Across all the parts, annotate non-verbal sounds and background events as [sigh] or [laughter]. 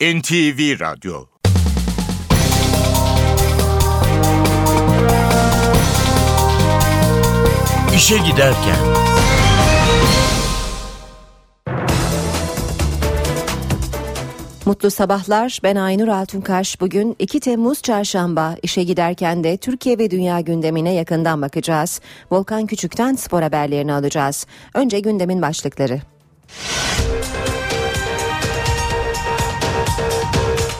NTV Radyo İşe Giderken Mutlu sabahlar. Ben Aynur Altunkaş. Bugün 2 Temmuz Çarşamba. İşe giderken de Türkiye ve dünya gündemine yakından bakacağız. Volkan Küçük'ten spor haberlerini alacağız. Önce gündemin başlıkları.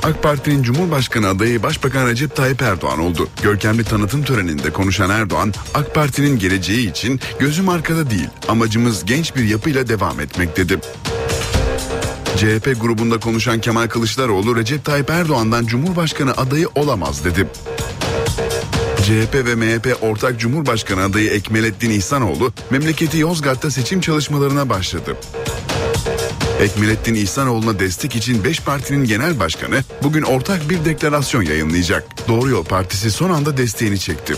AK Parti'nin Cumhurbaşkanı adayı Başbakan Recep Tayyip Erdoğan oldu. Görkemli tanıtım töreninde konuşan Erdoğan, AK Parti'nin geleceği için gözüm arkada değil, amacımız genç bir yapıyla devam etmek dedi. CHP grubunda konuşan Kemal Kılıçdaroğlu Recep Tayyip Erdoğan'dan Cumhurbaşkanı adayı olamaz dedi. CHP ve MHP ortak Cumhurbaşkanı adayı Ekmelettin İhsanoğlu memleketi Yozgat'ta seçim çalışmalarına başladı. Ekmelettin İhsanoğlu'na destek için 5 partinin genel başkanı bugün ortak bir deklarasyon yayınlayacak. Doğru Yol Partisi son anda desteğini çekti.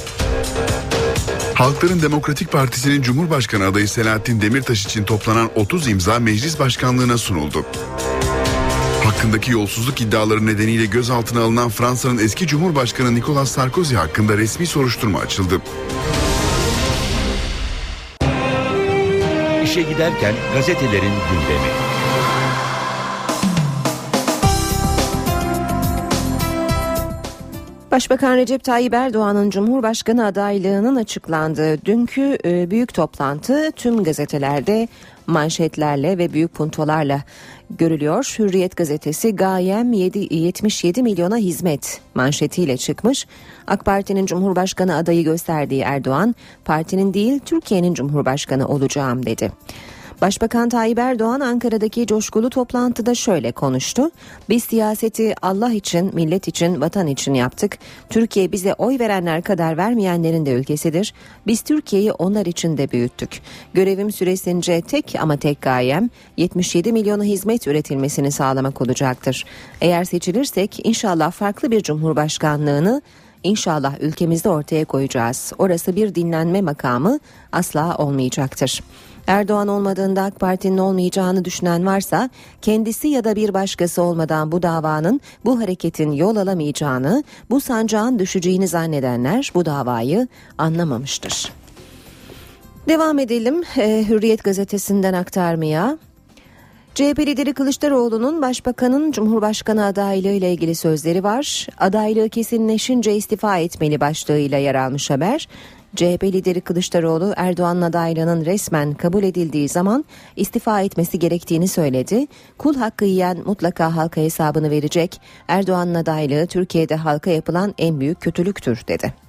Halkların Demokratik Partisi'nin Cumhurbaşkanı adayı Selahattin Demirtaş için toplanan 30 imza meclis başkanlığına sunuldu. Hakkındaki yolsuzluk iddiaları nedeniyle gözaltına alınan Fransa'nın eski Cumhurbaşkanı Nicolas Sarkozy hakkında resmi soruşturma açıldı. İşe Giderken gazetelerin gündemi. Başbakan Recep Tayyip Erdoğan'ın Cumhurbaşkanı adaylığının açıklandığı dünkü e, büyük toplantı tüm gazetelerde manşetlerle ve büyük puntolarla görülüyor. Hürriyet gazetesi gayem 7, 77 milyona hizmet manşetiyle çıkmış. AK Parti'nin Cumhurbaşkanı adayı gösterdiği Erdoğan, partinin değil Türkiye'nin Cumhurbaşkanı olacağım dedi. Başbakan Tayyip Erdoğan Ankara'daki coşkulu toplantıda şöyle konuştu. Biz siyaseti Allah için, millet için, vatan için yaptık. Türkiye bize oy verenler kadar vermeyenlerin de ülkesidir. Biz Türkiye'yi onlar için de büyüttük. Görevim süresince tek ama tek gayem 77 milyona hizmet üretilmesini sağlamak olacaktır. Eğer seçilirsek inşallah farklı bir cumhurbaşkanlığını inşallah ülkemizde ortaya koyacağız. Orası bir dinlenme makamı asla olmayacaktır. Erdoğan olmadığında AK Parti'nin olmayacağını düşünen varsa kendisi ya da bir başkası olmadan bu davanın bu hareketin yol alamayacağını, bu sancağın düşeceğini zannedenler bu davayı anlamamıştır. Devam edelim e, Hürriyet gazetesinden aktarmaya. CHP lideri Kılıçdaroğlu'nun başbakanın Cumhurbaşkanı adaylığı ile ilgili sözleri var. Adaylığı kesinleşince istifa etmeli başlığıyla yer almış haber. CHP lideri Kılıçdaroğlu Erdoğan'ın adaylığının resmen kabul edildiği zaman istifa etmesi gerektiğini söyledi. Kul hakkı yiyen mutlaka halka hesabını verecek. Erdoğan'ın adaylığı Türkiye'de halka yapılan en büyük kötülüktür dedi.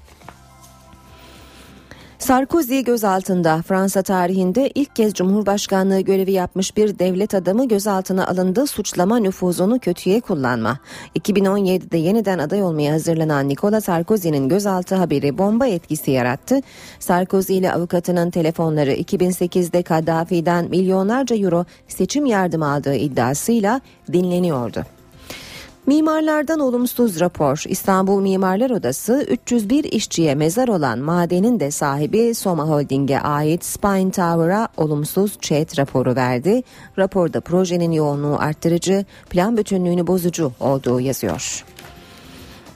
Sarkozy gözaltında Fransa tarihinde ilk kez Cumhurbaşkanlığı görevi yapmış bir devlet adamı gözaltına alındı suçlama nüfuzunu kötüye kullanma. 2017'de yeniden aday olmaya hazırlanan Nicolas Sarkozy'nin gözaltı haberi bomba etkisi yarattı. Sarkozy ile avukatının telefonları 2008'de Kaddafi'den milyonlarca euro seçim yardımı aldığı iddiasıyla dinleniyordu. Mimarlardan olumsuz rapor. İstanbul Mimarlar Odası 301 işçiye mezar olan madenin de sahibi Soma Holding'e ait Spine Tower'a olumsuz chat raporu verdi. Raporda projenin yoğunluğu arttırıcı, plan bütünlüğünü bozucu olduğu yazıyor.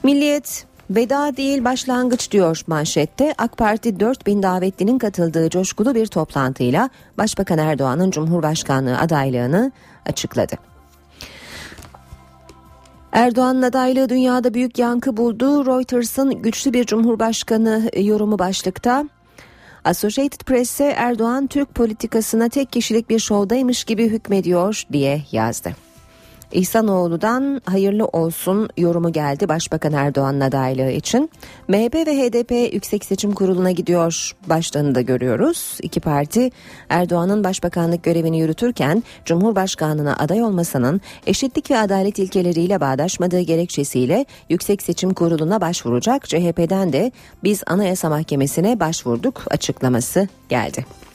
Milliyet Veda değil başlangıç diyor manşette. AK Parti 4000 davetlinin katıldığı coşkulu bir toplantıyla Başbakan Erdoğan'ın Cumhurbaşkanlığı adaylığını açıkladı. Erdoğan'ın adaylığı dünyada büyük yankı buldu. Reuters'ın güçlü bir cumhurbaşkanı yorumu başlıkta. Associated Press'e Erdoğan Türk politikasına tek kişilik bir şovdaymış gibi hükmediyor diye yazdı. İhsanoğlu'dan hayırlı olsun yorumu geldi Başbakan Erdoğan'ın adaylığı için. MHP ve HDP Yüksek Seçim Kurulu'na gidiyor başlığını da görüyoruz. İki parti Erdoğan'ın başbakanlık görevini yürütürken Cumhurbaşkanlığına aday olmasının eşitlik ve adalet ilkeleriyle bağdaşmadığı gerekçesiyle Yüksek Seçim Kurulu'na başvuracak. CHP'den de biz Anayasa Mahkemesi'ne başvurduk açıklaması geldi.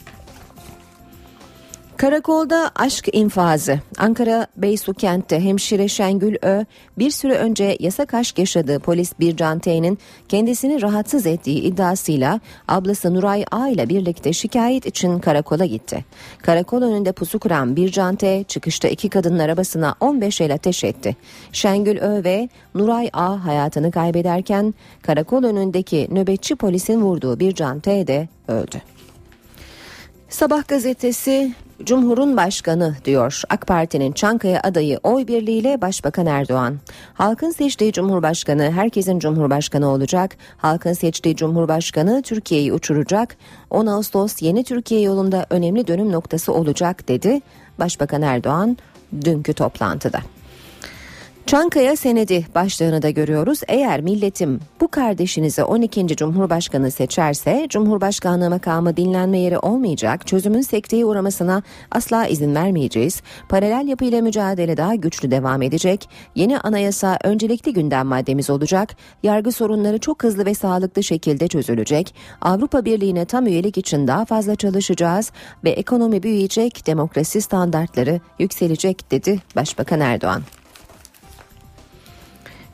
Karakolda aşk infazı. Ankara Beysu kentte hemşire Şengül Ö bir süre önce yasak aşk yaşadığı polis Bircan T'nin kendisini rahatsız ettiği iddiasıyla ablası Nuray A ile birlikte şikayet için karakola gitti. Karakol önünde pusu kuran Bircan T çıkışta iki kadının arabasına 15 el ateş etti. Şengül Ö ve Nuray A hayatını kaybederken karakol önündeki nöbetçi polisin vurduğu Bircan T de öldü. Sabah gazetesi Cumhurun Başkanı diyor AK Parti'nin Çankaya adayı oy birliğiyle Başbakan Erdoğan. Halkın seçtiği Cumhurbaşkanı herkesin Cumhurbaşkanı olacak. Halkın seçtiği Cumhurbaşkanı Türkiye'yi uçuracak. 10 Ağustos yeni Türkiye yolunda önemli dönüm noktası olacak dedi Başbakan Erdoğan dünkü toplantıda. Çankaya senedi başlığını da görüyoruz. Eğer milletim bu kardeşinize 12. Cumhurbaşkanı seçerse Cumhurbaşkanlığı makamı dinlenme yeri olmayacak. Çözümün sekteye uğramasına asla izin vermeyeceğiz. Paralel yapıyla mücadele daha güçlü devam edecek. Yeni anayasa öncelikli gündem maddemiz olacak. Yargı sorunları çok hızlı ve sağlıklı şekilde çözülecek. Avrupa Birliği'ne tam üyelik için daha fazla çalışacağız ve ekonomi büyüyecek, demokrasi standartları yükselecek dedi Başbakan Erdoğan.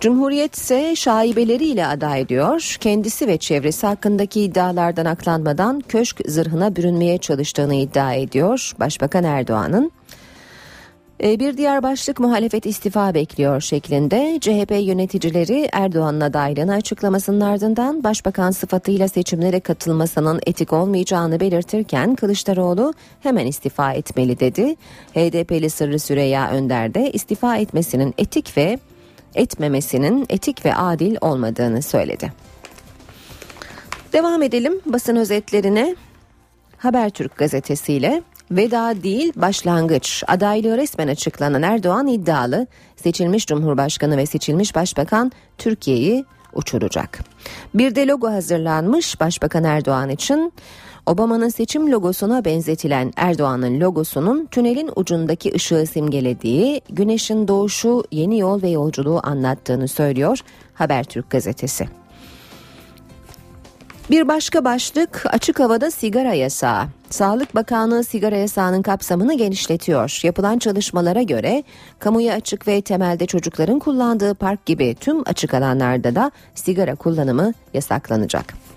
Cumhuriyet ise şaibeleriyle aday ediyor. Kendisi ve çevresi hakkındaki iddialardan aklanmadan köşk zırhına bürünmeye çalıştığını iddia ediyor Başbakan Erdoğan'ın. E, bir diğer başlık muhalefet istifa bekliyor şeklinde CHP yöneticileri Erdoğan'ın adaylığını açıklamasının ardından başbakan sıfatıyla seçimlere katılmasının etik olmayacağını belirtirken Kılıçdaroğlu hemen istifa etmeli dedi. HDP'li Sırrı Süreyya Önder de istifa etmesinin etik ve etmemesinin etik ve adil olmadığını söyledi. Devam edelim basın özetlerine. Habertürk gazetesiyle veda değil başlangıç adaylığı resmen açıklanan Erdoğan iddialı seçilmiş Cumhurbaşkanı ve seçilmiş Başbakan Türkiye'yi uçuracak. Bir de logo hazırlanmış Başbakan Erdoğan için Obama'nın seçim logosuna benzetilen Erdoğan'ın logosunun tünelin ucundaki ışığı simgelediği, güneşin doğuşu, yeni yol ve yolculuğu anlattığını söylüyor Habertürk gazetesi. Bir başka başlık açık havada sigara yasağı. Sağlık Bakanlığı sigara yasağının kapsamını genişletiyor. Yapılan çalışmalara göre kamuya açık ve temelde çocukların kullandığı park gibi tüm açık alanlarda da sigara kullanımı yasaklanacak.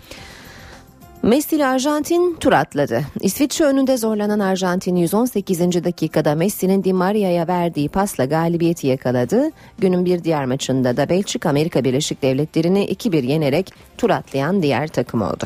Messi ile Arjantin tur atladı. İsviçre önünde zorlanan Arjantin 118. dakikada Messi'nin Di Maria'ya verdiği pasla galibiyeti yakaladı. Günün bir diğer maçında da Belçika Amerika Birleşik Devletleri'ni 2-1 yenerek tur atlayan diğer takım oldu.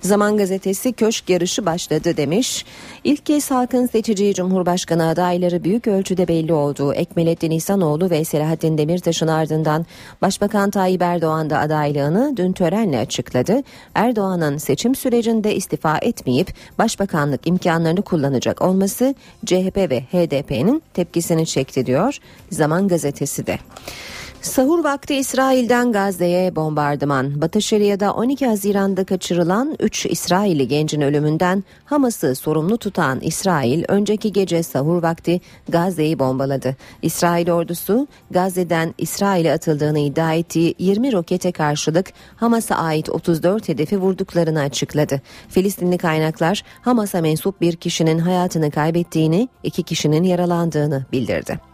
Zaman gazetesi köşk yarışı başladı demiş. İlk kez halkın seçeceği Cumhurbaşkanı adayları büyük ölçüde belli oldu. Ekmelettin İhsanoğlu ve Selahattin Demirtaş'ın ardından Başbakan Tayyip Erdoğan da adaylığını dün törenle açıkladı. Erdoğan'ın seçim sürecinde istifa etmeyip başbakanlık imkanlarını kullanacak olması CHP ve HDP'nin tepkisini çekti diyor Zaman gazetesi de. Sahur vakti İsrail'den Gazze'ye bombardıman. Batı Şeria'da 12 Haziran'da kaçırılan 3 İsrailli gencin ölümünden Hamas'ı sorumlu tutan İsrail önceki gece sahur vakti Gazze'yi bombaladı. İsrail ordusu Gazze'den İsrail'e atıldığını iddia ettiği 20 rokete karşılık Hamas'a ait 34 hedefi vurduklarını açıkladı. Filistinli kaynaklar Hamas'a mensup bir kişinin hayatını kaybettiğini, iki kişinin yaralandığını bildirdi.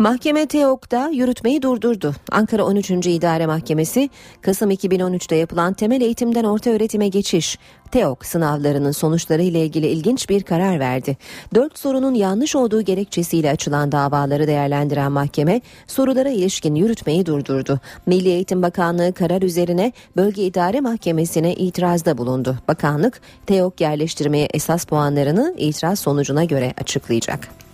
Mahkeme TEOK'ta yürütmeyi durdurdu. Ankara 13. İdare Mahkemesi Kasım 2013'te yapılan temel eğitimden orta öğretime geçiş TEOK sınavlarının sonuçları ile ilgili ilginç bir karar verdi. Dört sorunun yanlış olduğu gerekçesiyle açılan davaları değerlendiren mahkeme sorulara ilişkin yürütmeyi durdurdu. Milli Eğitim Bakanlığı karar üzerine Bölge İdare Mahkemesi'ne itirazda bulundu. Bakanlık TEOK yerleştirmeye esas puanlarını itiraz sonucuna göre açıklayacak.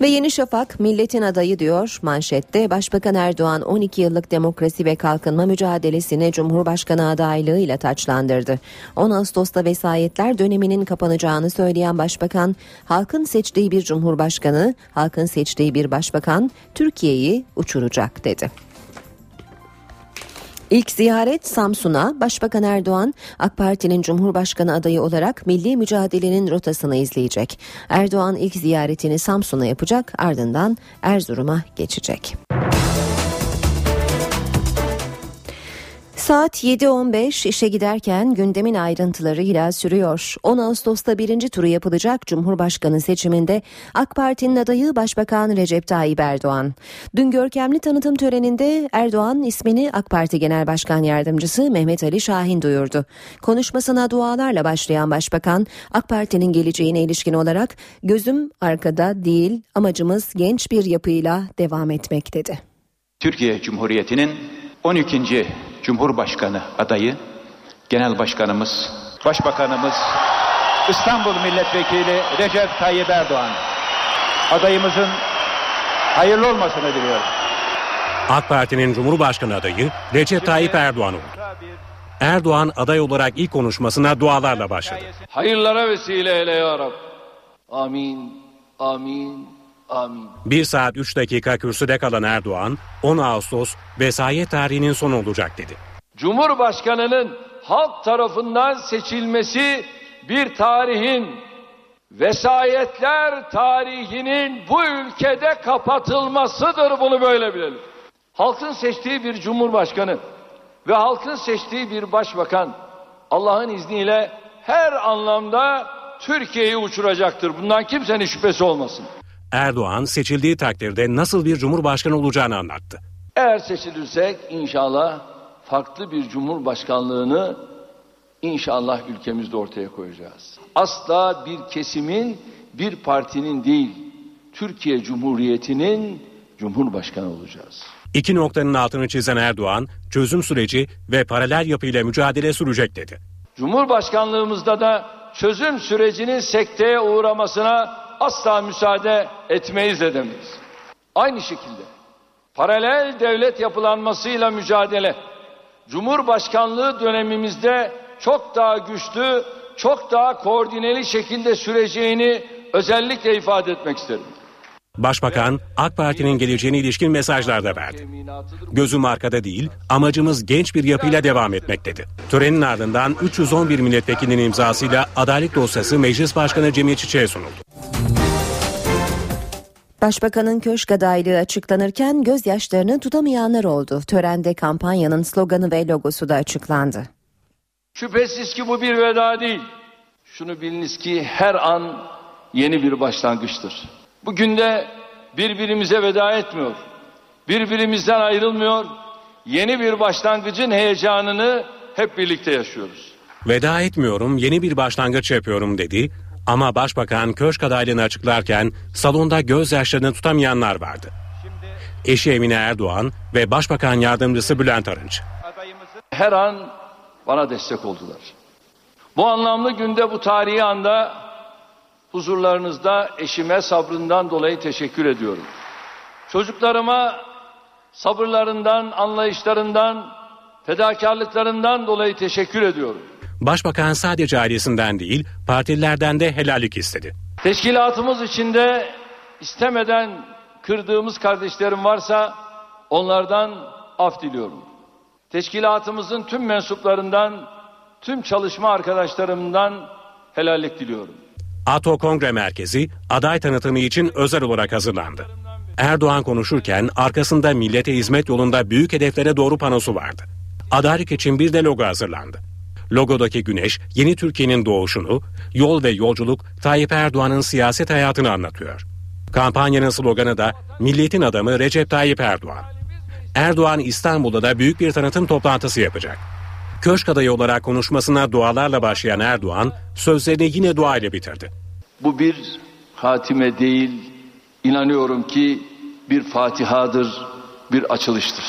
Ve Yeni Şafak milletin adayı diyor manşette Başbakan Erdoğan 12 yıllık demokrasi ve kalkınma mücadelesini Cumhurbaşkanı adaylığıyla taçlandırdı. 10 Ağustos'ta vesayetler döneminin kapanacağını söyleyen Başbakan halkın seçtiği bir Cumhurbaşkanı, halkın seçtiği bir başbakan Türkiye'yi uçuracak dedi. İlk ziyaret Samsun'a Başbakan Erdoğan AK Parti'nin Cumhurbaşkanı adayı olarak milli mücadelenin rotasını izleyecek. Erdoğan ilk ziyaretini Samsun'a yapacak ardından Erzurum'a geçecek. Saat 7.15 işe giderken gündemin ayrıntılarıyla sürüyor. 10 Ağustos'ta birinci turu yapılacak Cumhurbaşkanı seçiminde AK Parti'nin adayı Başbakan Recep Tayyip Erdoğan. Dün görkemli tanıtım töreninde Erdoğan ismini AK Parti Genel Başkan Yardımcısı Mehmet Ali Şahin duyurdu. Konuşmasına dualarla başlayan Başbakan AK Parti'nin geleceğine ilişkin olarak gözüm arkada değil amacımız genç bir yapıyla devam etmek dedi. Türkiye Cumhuriyeti'nin 12. Cumhurbaşkanı adayı, Genel Başkanımız, Başbakanımız, İstanbul Milletvekili Recep Tayyip Erdoğan. Adayımızın hayırlı olmasını diliyorum. AK Parti'nin Cumhurbaşkanı adayı Recep Tayyip Erdoğan oldu. Erdoğan aday olarak ilk konuşmasına dualarla başladı. Hayırlara vesile eyle ya Rab. Amin, amin, amin. 1 saat 3 dakika kürsüde kalan Erdoğan 10 Ağustos vesayet tarihinin sonu olacak dedi. Cumhurbaşkanının halk tarafından seçilmesi bir tarihin, vesayetler tarihinin bu ülkede kapatılmasıdır bunu böyle bilelim. Halkın seçtiği bir cumhurbaşkanı ve halkın seçtiği bir başbakan Allah'ın izniyle her anlamda Türkiye'yi uçuracaktır. Bundan kimsenin şüphesi olmasın. Erdoğan seçildiği takdirde nasıl bir cumhurbaşkanı olacağını anlattı. Eğer seçilirsek inşallah farklı bir cumhurbaşkanlığını inşallah ülkemizde ortaya koyacağız. Asla bir kesimin, bir partinin değil, Türkiye Cumhuriyeti'nin cumhurbaşkanı olacağız. İki noktanın altını çizen Erdoğan, çözüm süreci ve paralel yapıyla mücadele sürecek dedi. Cumhurbaşkanlığımızda da çözüm sürecinin sekteye uğramasına asla müsaade etmeyiz edemeyiz. Aynı şekilde paralel devlet yapılanmasıyla mücadele Cumhurbaşkanlığı dönemimizde çok daha güçlü, çok daha koordineli şekilde süreceğini özellikle ifade etmek isterim. Başbakan AK Parti'nin geleceğine ilişkin mesajlar da verdi. Gözüm arkada değil, amacımız genç bir yapıyla devam etmek dedi. Törenin ardından 311 milletvekilinin imzasıyla adaylık dosyası Meclis Başkanı Cemil Çiçek'e sunuldu. Başbakanın köşk adaylığı açıklanırken gözyaşlarını tutamayanlar oldu. Törende kampanyanın sloganı ve logosu da açıklandı. Şüphesiz ki bu bir veda değil. Şunu biliniz ki her an yeni bir başlangıçtır. Bugün de birbirimize veda etmiyor. Birbirimizden ayrılmıyor. Yeni bir başlangıcın heyecanını hep birlikte yaşıyoruz. Veda etmiyorum, yeni bir başlangıç yapıyorum dedi. Ama başbakan köşk adaylığını açıklarken salonda gözyaşlarını tutamayanlar vardı. Eşi Emine Erdoğan ve Başbakan Yardımcısı Bülent Arınç. Her an bana destek oldular. Bu anlamlı günde bu tarihi anda huzurlarınızda eşime sabrından dolayı teşekkür ediyorum. Çocuklarıma sabırlarından, anlayışlarından, fedakarlıklarından dolayı teşekkür ediyorum. Başbakan sadece ailesinden değil, partililerden de helallik istedi. Teşkilatımız içinde istemeden kırdığımız kardeşlerim varsa onlardan af diliyorum. Teşkilatımızın tüm mensuplarından, tüm çalışma arkadaşlarımdan helallik diliyorum. ATO Kongre Merkezi aday tanıtımı için özel olarak hazırlandı. Erdoğan konuşurken arkasında millete hizmet yolunda büyük hedeflere doğru panosu vardı. Adaylık için bir de logo hazırlandı. Logodaki güneş yeni Türkiye'nin doğuşunu, yol ve yolculuk Tayyip Erdoğan'ın siyaset hayatını anlatıyor. Kampanyanın sloganı da milletin adamı Recep Tayyip Erdoğan. Erdoğan İstanbul'da da büyük bir tanıtım toplantısı yapacak. Köşk adayı olarak konuşmasına dualarla başlayan Erdoğan sözlerini yine dua ile bitirdi. Bu bir hatime değil, inanıyorum ki bir fatihadır, bir açılıştır.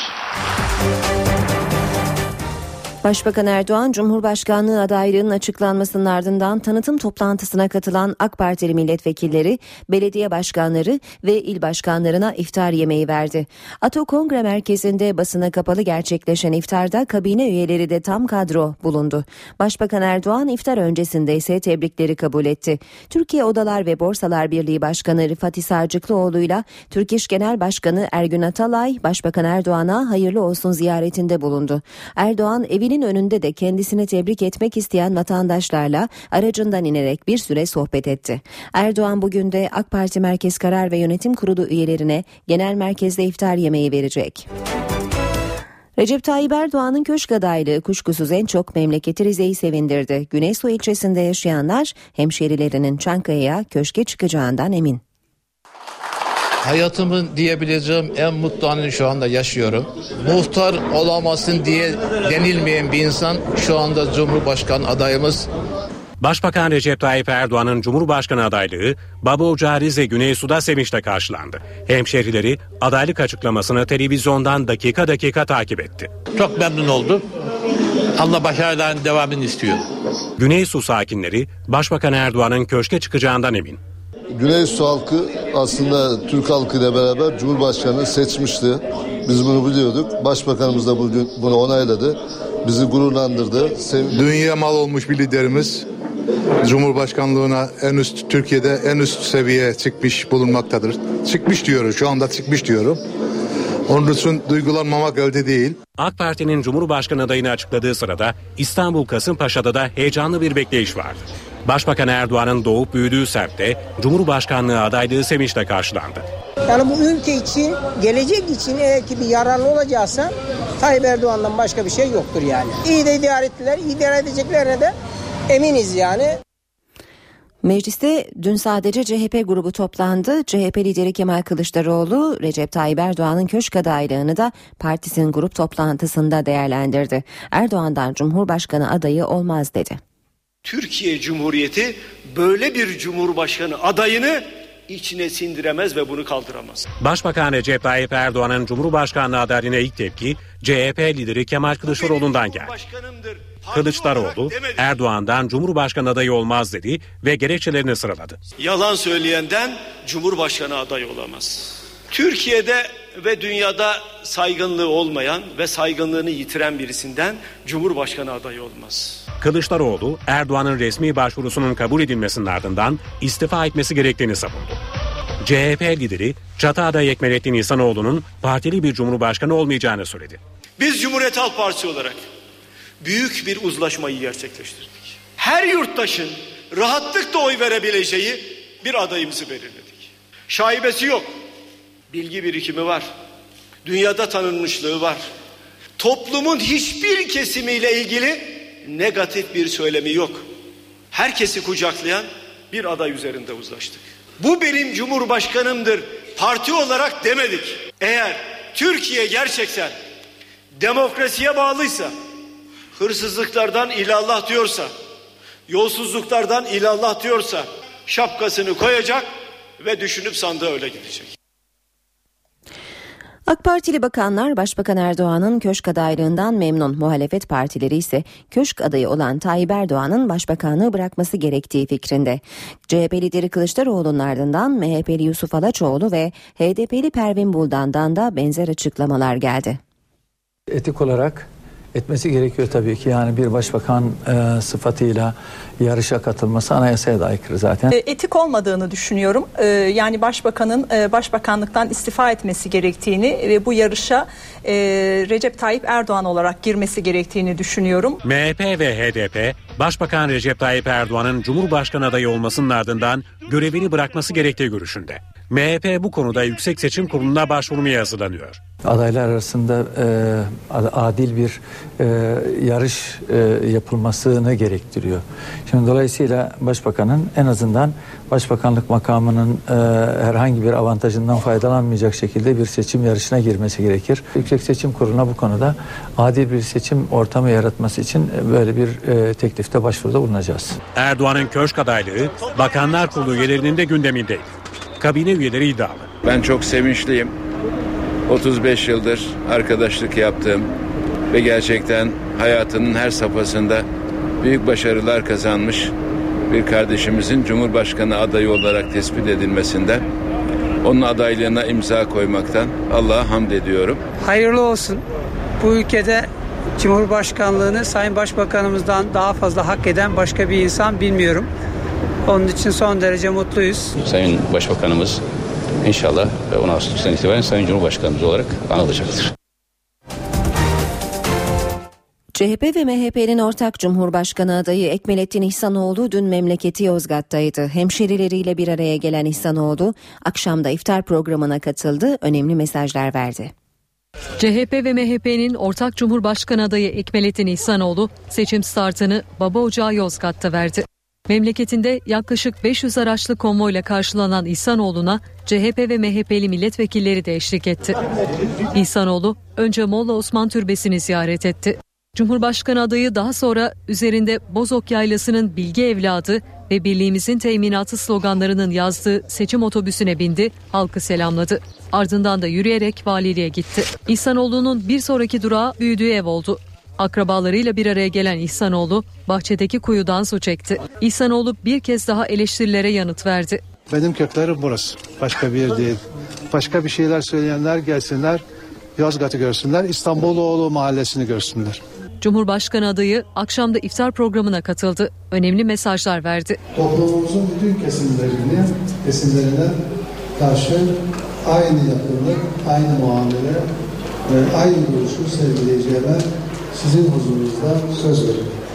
Başbakan Erdoğan, Cumhurbaşkanlığı adaylığının açıklanmasının ardından tanıtım toplantısına katılan AK Partili milletvekilleri, belediye başkanları ve il başkanlarına iftar yemeği verdi. Ato Kongre Merkezi'nde basına kapalı gerçekleşen iftarda kabine üyeleri de tam kadro bulundu. Başbakan Erdoğan iftar öncesinde ise tebrikleri kabul etti. Türkiye Odalar ve Borsalar Birliği Başkanı Rıfat Sarcıklıoğlu ile Türk İş Genel Başkanı Ergün Atalay, Başbakan Erdoğan'a hayırlı olsun ziyaretinde bulundu. Erdoğan evinin önünde de kendisini tebrik etmek isteyen vatandaşlarla aracından inerek bir süre sohbet etti. Erdoğan bugün de AK Parti Merkez Karar ve Yönetim Kurulu üyelerine genel merkezde iftar yemeği verecek. Recep Tayyip Erdoğan'ın köşk adaylığı kuşkusuz en çok memleketi Rize'yi sevindirdi. Güneysu ilçesinde yaşayanlar hemşerilerinin Çankaya'ya köşke çıkacağından emin. Hayatımın diyebileceğim en mutlu anını şu anda yaşıyorum. Muhtar olamazsın diye denilmeyen bir insan şu anda Cumhurbaşkanı adayımız. Başbakan Recep Tayyip Erdoğan'ın Cumhurbaşkanı adaylığı Baba Ocağı Rize Güneysu'da sevinçle karşılandı. Hemşerileri adaylık açıklamasını televizyondan dakika dakika takip etti. Çok memnun oldum. Allah başarıların devamını istiyor. Güneysu sakinleri Başbakan Erdoğan'ın köşke çıkacağından emin. Güneysu halkı aslında Türk halkıyla beraber Cumhurbaşkanı seçmişti. Biz bunu biliyorduk. Başbakanımız da bugün bunu onayladı. Bizi gururlandırdı. Sev- Dünya mal olmuş bir liderimiz Cumhurbaşkanlığına en üst Türkiye'de en üst seviyeye çıkmış bulunmaktadır. Çıkmış diyorum şu anda çıkmış diyorum. Onun için duygulanmamak elde değil. AK Parti'nin Cumhurbaşkanı adayını açıkladığı sırada İstanbul Kasımpaşa'da da heyecanlı bir bekleyiş vardı. Başbakan Erdoğan'ın doğup büyüdüğü semtte Cumhurbaşkanlığı adaylığı sevinçle karşılandı. Yani bu ülke için, gelecek için eğer ki bir yararlı olacaksa Tayyip Erdoğan'dan başka bir şey yoktur yani. İyi de idare ettiler, iyi idare edeceklerine de eminiz yani. Mecliste dün sadece CHP grubu toplandı. CHP lideri Kemal Kılıçdaroğlu Recep Tayyip Erdoğan'ın köşk adaylığını da partisinin grup toplantısında değerlendirdi. Erdoğan'dan Cumhurbaşkanı adayı olmaz dedi. Türkiye Cumhuriyeti böyle bir cumhurbaşkanı adayını içine sindiremez ve bunu kaldıramaz. Başbakan Recep Tayyip Erdoğan'ın Cumhurbaşkanlığı adaylığına ilk tepki CHP lideri Kemal Kılıçdaroğlu'ndan geldi. Kılıçdaroğlu Erdoğan'dan Cumhurbaşkanı adayı olmaz dedi ve gerekçelerini sıraladı. Yalan söyleyenden Cumhurbaşkanı adayı olamaz. Türkiye'de ve dünyada saygınlığı olmayan ve saygınlığını yitiren birisinden Cumhurbaşkanı adayı olmaz. Kılıçdaroğlu Erdoğan'ın resmi başvurusunun kabul edilmesinin ardından istifa etmesi gerektiğini savundu. CHP lideri çatı adayı Ekmelettin İhsanoğlu'nun partili bir cumhurbaşkanı olmayacağını söyledi. Biz Cumhuriyet Halk Partisi olarak büyük bir uzlaşmayı gerçekleştirdik. Her yurttaşın rahatlıkla oy verebileceği bir adayımızı belirledik. Şaibesi yok. Bilgi birikimi var. Dünyada tanınmışlığı var. Toplumun hiçbir kesimiyle ilgili negatif bir söylemi yok. Herkesi kucaklayan bir aday üzerinde uzlaştık. Bu benim cumhurbaşkanımdır parti olarak demedik. Eğer Türkiye gerçekten demokrasiye bağlıysa, hırsızlıklardan ilallah diyorsa, yolsuzluklardan ilallah diyorsa şapkasını koyacak ve düşünüp sandığa öyle gidecek. AK Partili bakanlar Başbakan Erdoğan'ın köşk adaylığından memnun. Muhalefet partileri ise köşk adayı olan Tayyip Erdoğan'ın başbakanlığı bırakması gerektiği fikrinde. CHP lideri Kılıçdaroğlu'nun ardından MHP'li Yusuf Alaçoğlu ve HDP'li Pervin Buldan'dan da benzer açıklamalar geldi. Etik olarak etmesi gerekiyor tabii ki yani bir başbakan e, sıfatıyla yarışa katılması anayasaya da aykırı zaten. Etik olmadığını düşünüyorum. E, yani başbakanın e, başbakanlıktan istifa etmesi gerektiğini ve bu yarışa e, Recep Tayyip Erdoğan olarak girmesi gerektiğini düşünüyorum. MHP ve HDP Başbakan Recep Tayyip Erdoğan'ın Cumhurbaşkanı adayı olmasının ardından görevini bırakması gerektiği görüşünde. MHP bu konuda Yüksek Seçim Kurulu'na başvurmaya hazırlanıyor. Adaylar arasında e, adil bir e, yarış e, yapılmasını gerektiriyor. Şimdi dolayısıyla başbakanın en azından başbakanlık makamının e, herhangi bir avantajından faydalanmayacak şekilde bir seçim yarışına girmesi gerekir. Yüksek Seçim Kurulu'na bu konuda adil bir seçim ortamı yaratması için böyle bir e, teklifte başvuruda bulunacağız. Erdoğan'ın köşk adaylığı Bakanlar Kurulu üyelerinin de gündemindeydi. Kabine üyeleri iddialı. Ben çok sevinçliyim. 35 yıldır arkadaşlık yaptığım ve gerçekten hayatının her safhasında büyük başarılar kazanmış bir kardeşimizin Cumhurbaşkanı adayı olarak tespit edilmesinden onun adaylığına imza koymaktan Allah'a hamd ediyorum. Hayırlı olsun. Bu ülkede Cumhurbaşkanlığını Sayın Başbakanımızdan daha fazla hak eden başka bir insan bilmiyorum. Onun için son derece mutluyuz. Sayın Başbakanımız inşallah 10 Ağustos'tan itibaren Sayın Cumhurbaşkanımız olarak anılacaktır. CHP ve MHP'nin ortak Cumhurbaşkanı adayı Ekmelettin İhsanoğlu dün memleketi Yozgat'taydı. Hemşerileriyle bir araya gelen İhsanoğlu akşamda iftar programına katıldı, önemli mesajlar verdi. CHP ve MHP'nin ortak Cumhurbaşkanı adayı Ekmelettin İhsanoğlu seçim startını Baba Ocağı Yozgat'ta verdi. Memleketinde yaklaşık 500 araçlı konvoyla karşılanan İhsanoğlu'na CHP ve MHP'li milletvekilleri de eşlik etti. İhsanoğlu önce Molla Osman Türbesi'ni ziyaret etti. Cumhurbaşkanı adayı daha sonra üzerinde Bozok Yaylası'nın bilgi evladı ve birliğimizin teminatı sloganlarının yazdığı seçim otobüsüne bindi, halkı selamladı. Ardından da yürüyerek valiliğe gitti. İhsanoğlu'nun bir sonraki durağı büyüdüğü ev oldu. Akrabalarıyla bir araya gelen İhsanoğlu bahçedeki kuyudan su çekti. İhsanoğlu bir kez daha eleştirilere yanıt verdi. Benim köklerim burası. Başka bir yer değil. Başka bir şeyler söyleyenler gelsinler. Yozgat'ı görsünler. İstanbuloğlu mahallesini görsünler. Cumhurbaşkanı adayı akşamda iftar programına katıldı. Önemli mesajlar verdi. Toplumumuzun bütün kesimlerini, kesimlerine karşı aynı yakınlık, aynı muamele aynı duruşu sergileyeceğime sizin huzurunuzda söz veriyorum.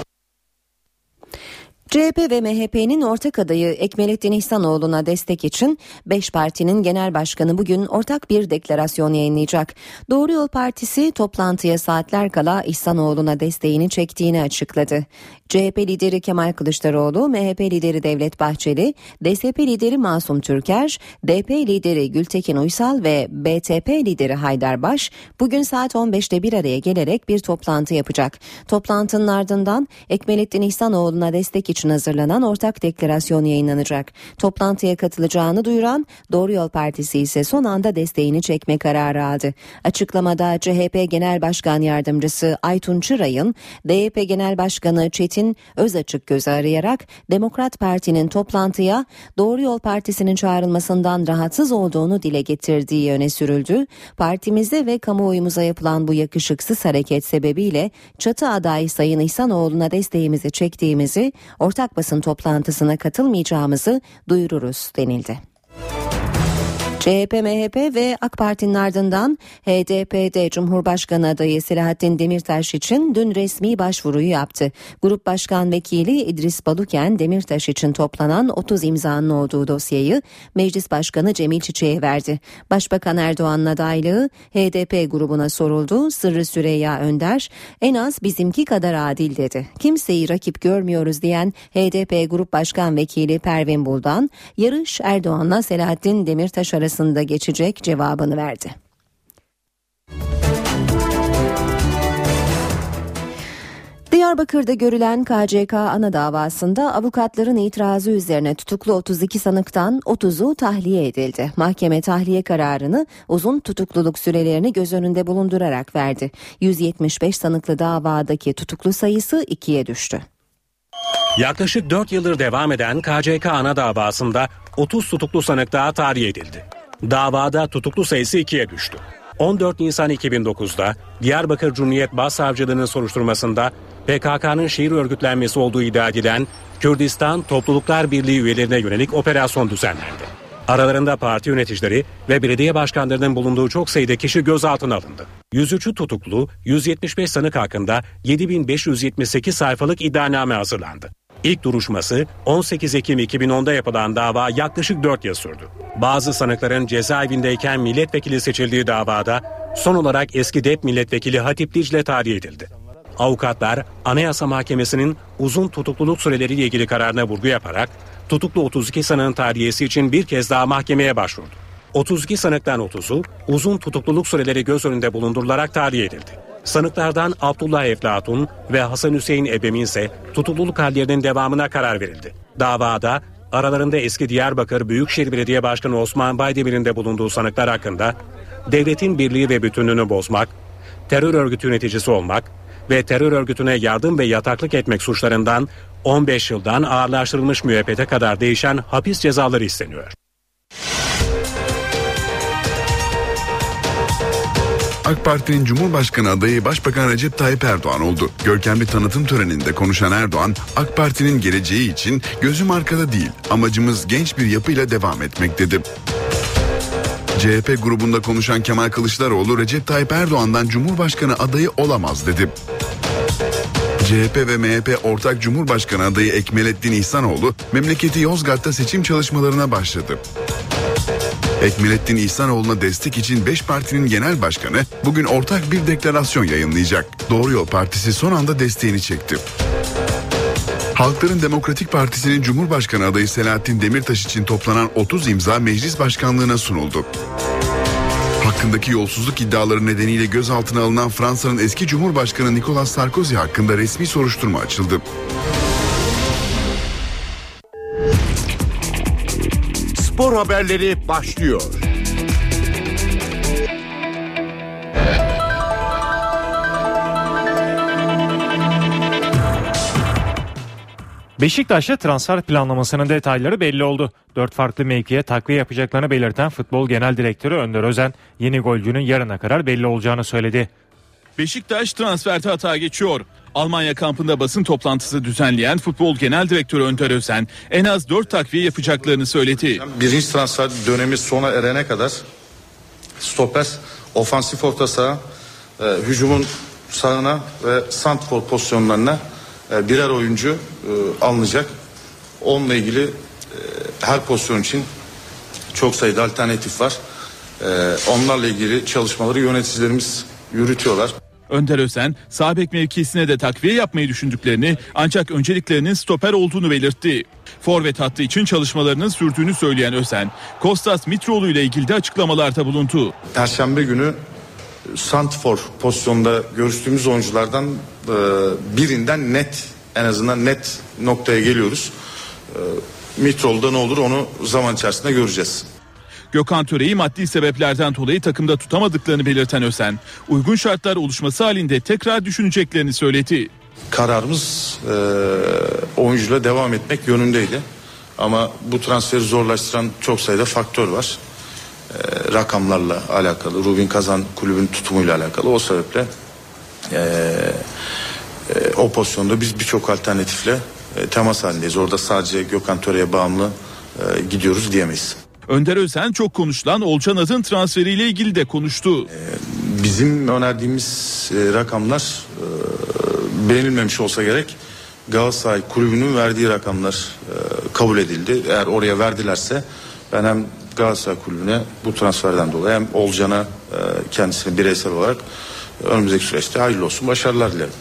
CHP ve MHP'nin ortak adayı Ekmelettin İhsanoğlu'na destek için 5 partinin genel başkanı bugün ortak bir deklarasyon yayınlayacak. Doğru Yol Partisi toplantıya saatler kala İhsanoğlu'na desteğini çektiğini açıkladı. CHP lideri Kemal Kılıçdaroğlu, MHP lideri Devlet Bahçeli, DSP lideri Masum Türker, DP lideri Gültekin Uysal ve BTP lideri Haydar Baş bugün saat 15'te bir araya gelerek bir toplantı yapacak. Toplantının ardından Ekmelettin İhsanoğlu'na destek için hazırlanan ortak deklarasyon yayınlanacak. Toplantıya katılacağını duyuran Doğru Yol Partisi ise son anda desteğini çekme kararı aldı. Açıklamada CHP Genel Başkan Yardımcısı Aytun Çıray'ın DYP Genel Başkanı Çetin Özaçık gözü arayarak Demokrat Parti'nin toplantıya Doğru Yol Partisi'nin çağrılmasından rahatsız olduğunu dile getirdiği öne sürüldü. Partimizde ve kamuoyumuza yapılan bu yakışıksız hareket sebebiyle çatı adayı Sayın İhsanoğlu'na desteğimizi çektiğimizi, ortak basın toplantısına katılmayacağımızı duyururuz denildi. CHP, MHP ve AK Parti'nin ardından HDP'de Cumhurbaşkanı adayı Selahattin Demirtaş için dün resmi başvuruyu yaptı. Grup Başkan Vekili İdris Baluken Demirtaş için toplanan 30 imzanın olduğu dosyayı Meclis Başkanı Cemil Çiçek'e verdi. Başbakan Erdoğan'ın adaylığı HDP grubuna soruldu. Sırrı Süreyya Önder en az bizimki kadar adil dedi. Kimseyi rakip görmüyoruz diyen HDP Grup Başkan Vekili Pervin Buldan yarış Erdoğan'la Selahattin Demirtaş arasında arasında geçecek cevabını verdi. Diyarbakır'da görülen KCK ana davasında avukatların itirazı üzerine tutuklu 32 sanıktan 30'u tahliye edildi. Mahkeme tahliye kararını uzun tutukluluk sürelerini göz önünde bulundurarak verdi. 175 sanıklı davadaki tutuklu sayısı ikiye düştü. Yaklaşık 4 yıldır devam eden KCK ana davasında 30 tutuklu sanık daha tahliye edildi. Davada tutuklu sayısı ikiye düştü. 14 Nisan 2009'da Diyarbakır Cumhuriyet Başsavcılığı'nın soruşturmasında PKK'nın şehir örgütlenmesi olduğu iddia edilen Kürdistan Topluluklar Birliği üyelerine yönelik operasyon düzenlendi. Aralarında parti yöneticileri ve belediye başkanlarının bulunduğu çok sayıda kişi gözaltına alındı. 103'ü tutuklu, 175 sanık hakkında 7578 sayfalık iddianame hazırlandı. İlk duruşması 18 Ekim 2010'da yapılan dava yaklaşık 4 yıl sürdü. Bazı sanıkların cezaevindeyken milletvekili seçildiği davada son olarak eski DEP milletvekili Hatip Dicle tahliye edildi. Avukatlar Anayasa Mahkemesi'nin uzun tutukluluk süreleriyle ilgili kararına vurgu yaparak tutuklu 32 sanığın tahliyesi için bir kez daha mahkemeye başvurdu. 32 sanıktan 30'u uzun tutukluluk süreleri göz önünde bulundurularak tahliye edildi. Sanıklardan Abdullah Eflatun ve Hasan Hüseyin Ebemin ise tutukluluk hallerinin devamına karar verildi. Davada aralarında eski Diyarbakır Büyükşehir Belediye Başkanı Osman Baydemir'in de bulunduğu sanıklar hakkında devletin birliği ve bütünlüğünü bozmak, terör örgütü yöneticisi olmak ve terör örgütüne yardım ve yataklık etmek suçlarından 15 yıldan ağırlaştırılmış müebbete kadar değişen hapis cezaları isteniyor. AK Parti'nin Cumhurbaşkanı adayı Başbakan Recep Tayyip Erdoğan oldu. Görkemli tanıtım töreninde konuşan Erdoğan, AK Parti'nin geleceği için gözüm arkada değil, amacımız genç bir yapıyla devam etmek dedi. CHP grubunda konuşan Kemal Kılıçdaroğlu Recep Tayyip Erdoğan'dan Cumhurbaşkanı adayı olamaz dedi. CHP ve MHP ortak Cumhurbaşkanı adayı Ekmelettin İhsanoğlu memleketi Yozgat'ta seçim çalışmalarına başladı. Ekmelettin İhsanoğlu'na destek için 5 partinin genel başkanı bugün ortak bir deklarasyon yayınlayacak. Doğru Yol Partisi son anda desteğini çekti. Halkların Demokratik Partisi'nin Cumhurbaşkanı adayı Selahattin Demirtaş için toplanan 30 imza meclis başkanlığına sunuldu. Hakkındaki yolsuzluk iddiaları nedeniyle gözaltına alınan Fransa'nın eski Cumhurbaşkanı Nicolas Sarkozy hakkında resmi soruşturma açıldı. Spor haberleri başlıyor. Beşiktaş'ta transfer planlamasının detayları belli oldu. Dört farklı mevkiye takviye yapacaklarını belirten Futbol Genel Direktörü Önder Özen, yeni golcünün yarına kadar belli olacağını söyledi. Beşiktaş transferde hata geçiyor. Almanya kampında basın toplantısı düzenleyen Futbol Genel Direktörü Önder Özen en az 4 takviye yapacaklarını söyledi. Birinci transfer dönemi sona erene kadar stoper, ofansif orta saha, e, hücumun sağına ve santfor pozisyonlarına e, birer oyuncu e, alınacak. Onunla ilgili e, her pozisyon için çok sayıda alternatif var. E, onlarla ilgili çalışmaları yöneticilerimiz yürütüyorlar. Önder Özen, sağ bek mevkisine de takviye yapmayı düşündüklerini ancak önceliklerinin stoper olduğunu belirtti. Forvet hattı için çalışmalarının sürdüğünü söyleyen Özen, Kostas Mitroğlu ile ilgili de açıklamalarda bulundu. Perşembe günü Santfor pozisyonda görüştüğümüz oyunculardan e, birinden net en azından net noktaya geliyoruz. E, Mitrol'da ne olur onu zaman içerisinde göreceğiz. Gökhan Töre'yi maddi sebeplerden dolayı takımda tutamadıklarını belirten Özen, uygun şartlar oluşması halinde tekrar düşüneceklerini söyledi. Kararımız e, oyuncuyla devam etmek yönündeydi. Ama bu transferi zorlaştıran çok sayıda faktör var. E, rakamlarla alakalı, Rubin Kazan kulübün tutumuyla alakalı. O sebeple e, e, o pozisyonda biz birçok alternatifle e, temas halindeyiz. Orada sadece Gökhan Töre'ye bağımlı e, gidiyoruz diyemeyiz. Önder Özen çok konuşulan Olcan Adın transferiyle ilgili de konuştu. Bizim önerdiğimiz e, rakamlar e, beğenilmemiş olsa gerek. Galatasaray kulübünün verdiği rakamlar e, kabul edildi. Eğer oraya verdilerse ben hem Galatasaray kulübüne bu transferden dolayı hem Olcan'a e, kendisini bireysel olarak önümüzdeki süreçte hayırlı olsun başarılar dilerim.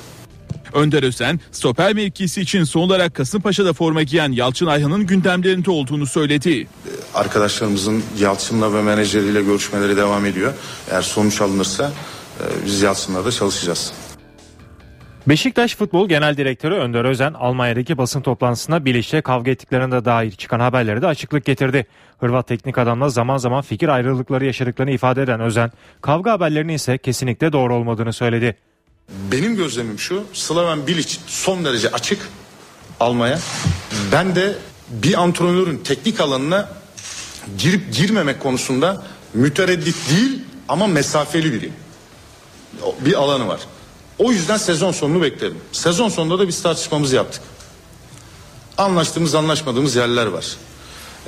Önder Özen, stoper mevkisi için son olarak Kasımpaşa'da forma giyen Yalçın Ayhan'ın gündemlerinde olduğunu söyledi. Arkadaşlarımızın Yalçın'la ve menajeriyle görüşmeleri devam ediyor. Eğer sonuç alınırsa e, biz Yalçın'la da çalışacağız. Beşiktaş Futbol Genel Direktörü Önder Özen, Almanya'daki basın toplantısında Bilic'le kavga ettiklerine dair çıkan haberlere de açıklık getirdi. Hırvat teknik adamla zaman zaman fikir ayrılıkları yaşadıklarını ifade eden Özen, kavga haberlerinin ise kesinlikle doğru olmadığını söyledi. Benim gözlemim şu Slaven Bilic son derece açık almaya. Ben de bir antrenörün teknik alanına girip girmemek konusunda mütereddit değil ama mesafeli biriyim. Bir alanı var. O yüzden sezon sonunu beklerim. Sezon sonunda da biz tartışmamızı yaptık. Anlaştığımız anlaşmadığımız yerler var.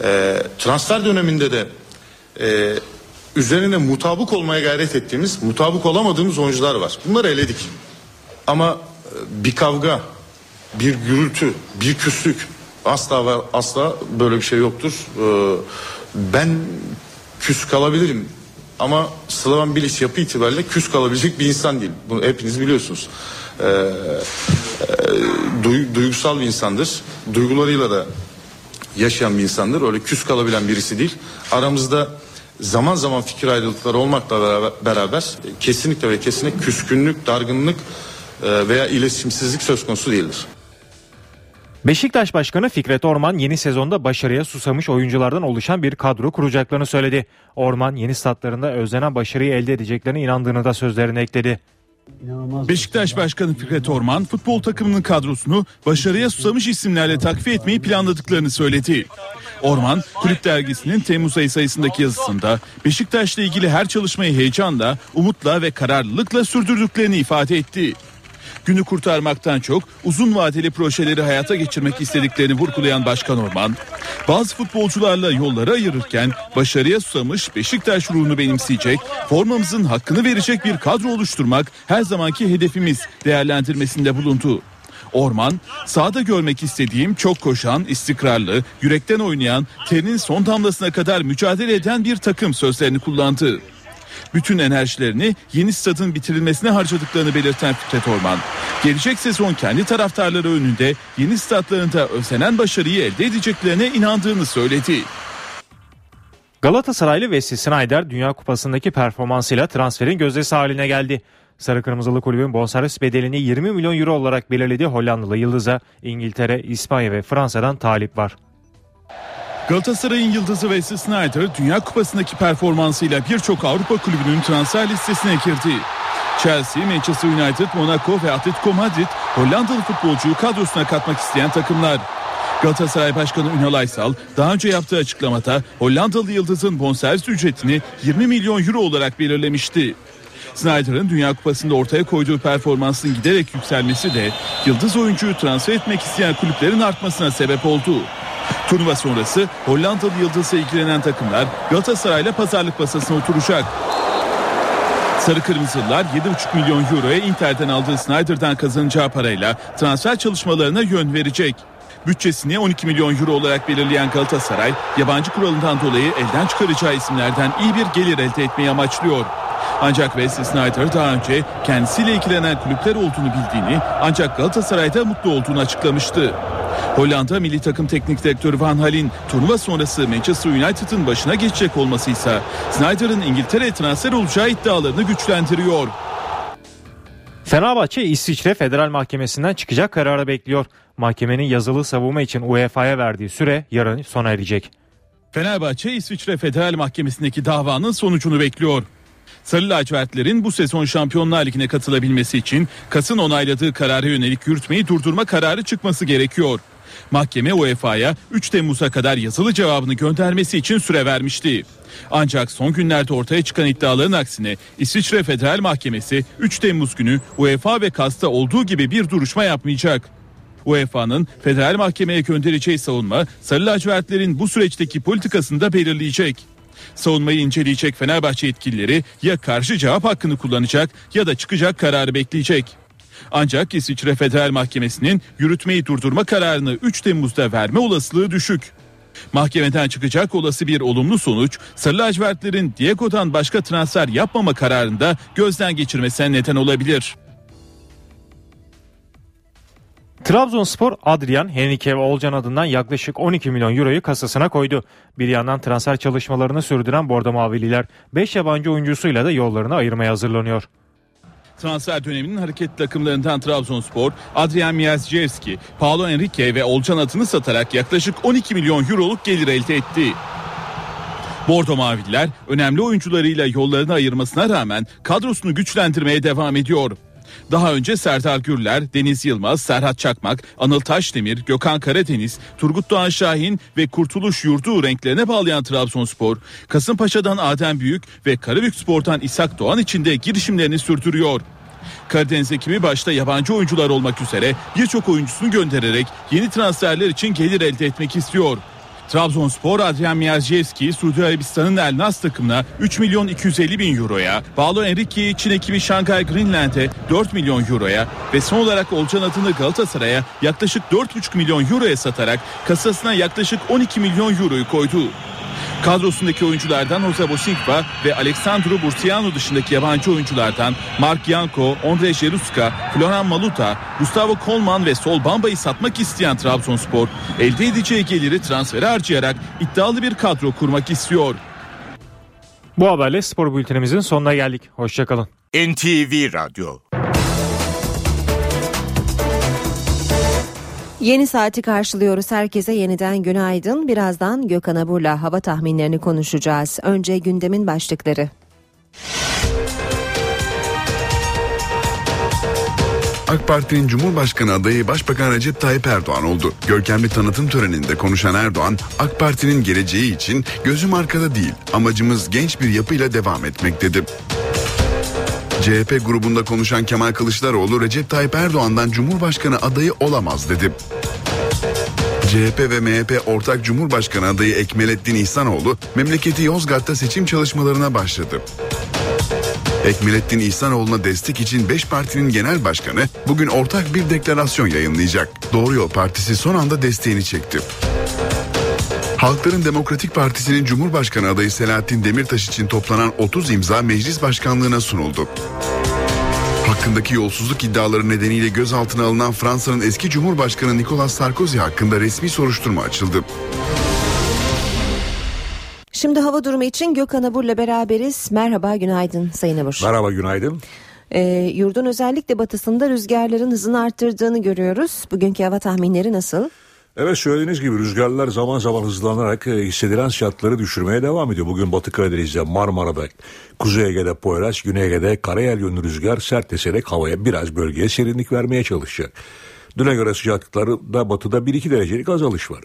Ee, transfer döneminde de e, üzerine mutabık olmaya gayret ettiğimiz, mutabık olamadığımız oyuncular var. Bunları eledik. Ama e, bir kavga, bir gürültü, bir küslük asla ve asla böyle bir şey yoktur. Ee, ben küs kalabilirim. Ama Slaven Bilic yapı itibariyle küs kalabilecek bir insan değil. Bunu hepiniz biliyorsunuz. E, duy- duygusal bir insandır. Duygularıyla da yaşayan bir insandır. Öyle küs kalabilen birisi değil. Aramızda zaman zaman fikir ayrılıkları olmakla beraber, e, kesinlikle ve kesinlikle küskünlük, dargınlık e, veya iletişimsizlik söz konusu değildir. Beşiktaş Başkanı Fikret Orman yeni sezonda başarıya susamış oyunculardan oluşan bir kadro kuracaklarını söyledi. Orman yeni statlarında özlenen başarıyı elde edeceklerine inandığını da sözlerine ekledi. Beşiktaş Başkanı Fikret Orman futbol takımının kadrosunu başarıya susamış isimlerle takviye etmeyi planladıklarını söyledi. Orman, Kulüp Dergisi'nin Temmuz ayı sayısındaki yazısında Beşiktaş'la ilgili her çalışmayı heyecanla, umutla ve kararlılıkla sürdürdüklerini ifade etti. Günü kurtarmaktan çok uzun vadeli projeleri hayata geçirmek istediklerini vurgulayan Başkan Orman, bazı futbolcularla yolları ayırırken başarıya susamış Beşiktaş ruhunu benimseyecek, formamızın hakkını verecek bir kadro oluşturmak her zamanki hedefimiz değerlendirmesinde bulundu. Orman, sahada görmek istediğim çok koşan, istikrarlı, yürekten oynayan, terinin son damlasına kadar mücadele eden bir takım sözlerini kullandı. Bütün enerjilerini yeni stadın bitirilmesine harcadıklarını belirten Fikret Orman, gelecek sezon kendi taraftarları önünde yeni statlarında özlenen başarıyı elde edeceklerine inandığını söyledi. Galatasaraylı Wesley Sneijder Dünya Kupası'ndaki performansıyla transferin gözdesi haline geldi. Sarı Kırmızılı kulübün bonservis bedelini 20 milyon euro olarak belirlediği Hollandalı Yıldız'a İngiltere, İspanya ve Fransa'dan talip var. Galatasaray'ın yıldızı Wesley Sneijder Dünya Kupası'ndaki performansıyla birçok Avrupa kulübünün transfer listesine girdi. Chelsea, Manchester United, Monaco ve Atletico Madrid Hollandalı futbolcuyu kadrosuna katmak isteyen takımlar. Galatasaray Başkanı Ünal Aysal daha önce yaptığı açıklamada Hollandalı yıldızın bonservis ücretini 20 milyon euro olarak belirlemişti. Snyder'ın Dünya Kupası'nda ortaya koyduğu performansın giderek yükselmesi de yıldız oyuncuyu transfer etmek isteyen kulüplerin artmasına sebep oldu. Turnuva sonrası Hollandalı yıldızla ilgilenen takımlar Galatasaray'la pazarlık masasına oturacak. Sarı Kırmızılılar 7,5 milyon euroya Inter'den aldığı Snyder'dan kazanacağı parayla transfer çalışmalarına yön verecek. Bütçesini 12 milyon euro olarak belirleyen Galatasaray, yabancı kuralından dolayı elden çıkaracağı isimlerden iyi bir gelir elde etmeyi amaçlıyor. Ancak Wesley Sneijder daha önce kendisiyle ilgilenen kulüpler olduğunu bildiğini ancak Galatasaray'da mutlu olduğunu açıklamıştı. Hollanda milli takım teknik direktörü Van Hal'in turnuva sonrası Manchester United'ın başına geçecek olması ise Snyder'ın İngiltere'ye transfer olacağı iddialarını güçlendiriyor. Fenerbahçe İsviçre Federal Mahkemesi'nden çıkacak kararı bekliyor. Mahkemenin yazılı savunma için UEFA'ya verdiği süre yarın sona erecek. Fenerbahçe İsviçre Federal Mahkemesi'ndeki davanın sonucunu bekliyor. Sarı lacivertlerin bu sezon Şampiyonlar Ligi'ne katılabilmesi için Kas'ın onayladığı karara yönelik yürütmeyi durdurma kararı çıkması gerekiyor. Mahkeme UEFA'ya 3 Temmuz'a kadar yazılı cevabını göndermesi için süre vermişti. Ancak son günlerde ortaya çıkan iddiaların aksine İsviçre Federal Mahkemesi 3 Temmuz günü UEFA ve KAS'ta olduğu gibi bir duruşma yapmayacak. UEFA'nın federal mahkemeye göndereceği savunma Sarı lacivertlerin bu süreçteki politikasını da belirleyecek. Savunmayı inceleyecek Fenerbahçe yetkilileri ya karşı cevap hakkını kullanacak ya da çıkacak kararı bekleyecek. Ancak İsviçre Federal Mahkemesi'nin yürütmeyi durdurma kararını 3 Temmuz'da verme olasılığı düşük. Mahkemeden çıkacak olası bir olumlu sonuç Sarı lacivertlerin Diego'dan başka transfer yapmama kararında gözden geçirmesine neden olabilir. Trabzonspor Adrian, Henrique ve Olcan adından yaklaşık 12 milyon euroyu kasasına koydu. Bir yandan transfer çalışmalarını sürdüren Bordo Mavililer 5 yabancı oyuncusuyla da yollarını ayırmaya hazırlanıyor. Transfer döneminin hareket takımlarından Trabzonspor, Adrian Miazjevski, Paolo Enrique ve Olcan adını satarak yaklaşık 12 milyon euroluk gelir elde etti. Bordo Mavililer önemli oyuncularıyla yollarını ayırmasına rağmen kadrosunu güçlendirmeye devam ediyor. Daha önce Serdar Gürler, Deniz Yılmaz, Serhat Çakmak, Anıl Taşdemir, Gökhan Karadeniz, Turgut Doğan Şahin ve Kurtuluş Yurdu renklerine bağlayan Trabzonspor, Kasımpaşa'dan Adem Büyük ve Karabükspor'dan İshak Doğan için de girişimlerini sürdürüyor. Karadeniz ekibi başta yabancı oyuncular olmak üzere birçok oyuncusunu göndererek yeni transferler için gelir elde etmek istiyor. Trabzonspor Adrian Miyazjevski Suudi Arabistan'ın El Nas takımına 3 milyon 250 bin euroya, Paolo Enrique'yi Çin ekibi Shanghai Greenland'e 4 milyon euroya ve son olarak Olcan adını Galatasaray'a yaklaşık 4,5 milyon euroya satarak kasasına yaklaşık 12 milyon euroyu koydu. Kadrosundaki oyunculardan Jose Bosinqua ve Alexandru Bursiano dışındaki yabancı oyunculardan Mark Yanko, Ondrej Jeruska, Floran Maluta, Gustavo Kolman ve Sol Bamba'yı satmak isteyen Trabzonspor elde edeceği geliri transfere harcayarak iddialı bir kadro kurmak istiyor. Bu haberle spor bültenimizin sonuna geldik. Hoşçakalın. NTV Radyo Yeni saati karşılıyoruz. Herkese yeniden günaydın. Birazdan Gökhan Abur'la hava tahminlerini konuşacağız. Önce gündemin başlıkları. AK Parti'nin Cumhurbaşkanı adayı Başbakan Recep Tayyip Erdoğan oldu. Görkemli tanıtım töreninde konuşan Erdoğan, AK Parti'nin geleceği için gözüm arkada değil, amacımız genç bir yapıyla devam etmek dedi. CHP grubunda konuşan Kemal Kılıçdaroğlu Recep Tayyip Erdoğan'dan Cumhurbaşkanı adayı olamaz dedi. CHP ve MHP ortak Cumhurbaşkanı adayı Ekmelettin İhsanoğlu memleketi Yozgat'ta seçim çalışmalarına başladı. Ekmelettin İhsanoğlu'na destek için 5 partinin genel başkanı bugün ortak bir deklarasyon yayınlayacak. Doğru Yol Partisi son anda desteğini çekti. Halkların Demokratik Partisi'nin Cumhurbaşkanı adayı Selahattin Demirtaş için toplanan 30 imza meclis başkanlığına sunuldu. Hakkındaki yolsuzluk iddiaları nedeniyle gözaltına alınan Fransa'nın eski Cumhurbaşkanı Nicolas Sarkozy hakkında resmi soruşturma açıldı. Şimdi hava durumu için Gökhan Abur'la beraberiz. Merhaba, günaydın Sayın Abur. Merhaba, günaydın. E, yurdun özellikle batısında rüzgarların hızını arttırdığını görüyoruz. Bugünkü hava tahminleri nasıl? Evet söylediğiniz gibi rüzgarlar zaman zaman hızlanarak e, hissedilen sıcaklıkları düşürmeye devam ediyor. Bugün Batı Karadeniz'de, Marmara'da, Kuzey Ege'de Poyraz, Güney Ege'de karayel yönlü rüzgar sert eserek havaya biraz bölgeye serinlik vermeye çalışacak. Düne göre sıcaklıkları da batıda 1-2 derecelik azalış var.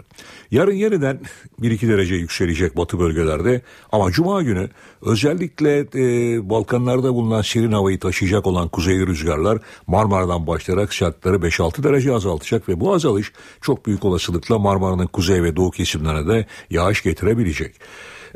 Yarın yeniden [laughs] 1-2 derece yükselecek batı bölgelerde ama cuma günü özellikle e, Balkanlarda bulunan serin havayı taşıyacak olan kuzeyli rüzgarlar Marmara'dan başlayarak sıcaklıkları 5-6 derece azaltacak ve bu azalış çok büyük olasılıkla Marmara'nın kuzey ve doğu kesimlerine de yağış getirebilecek.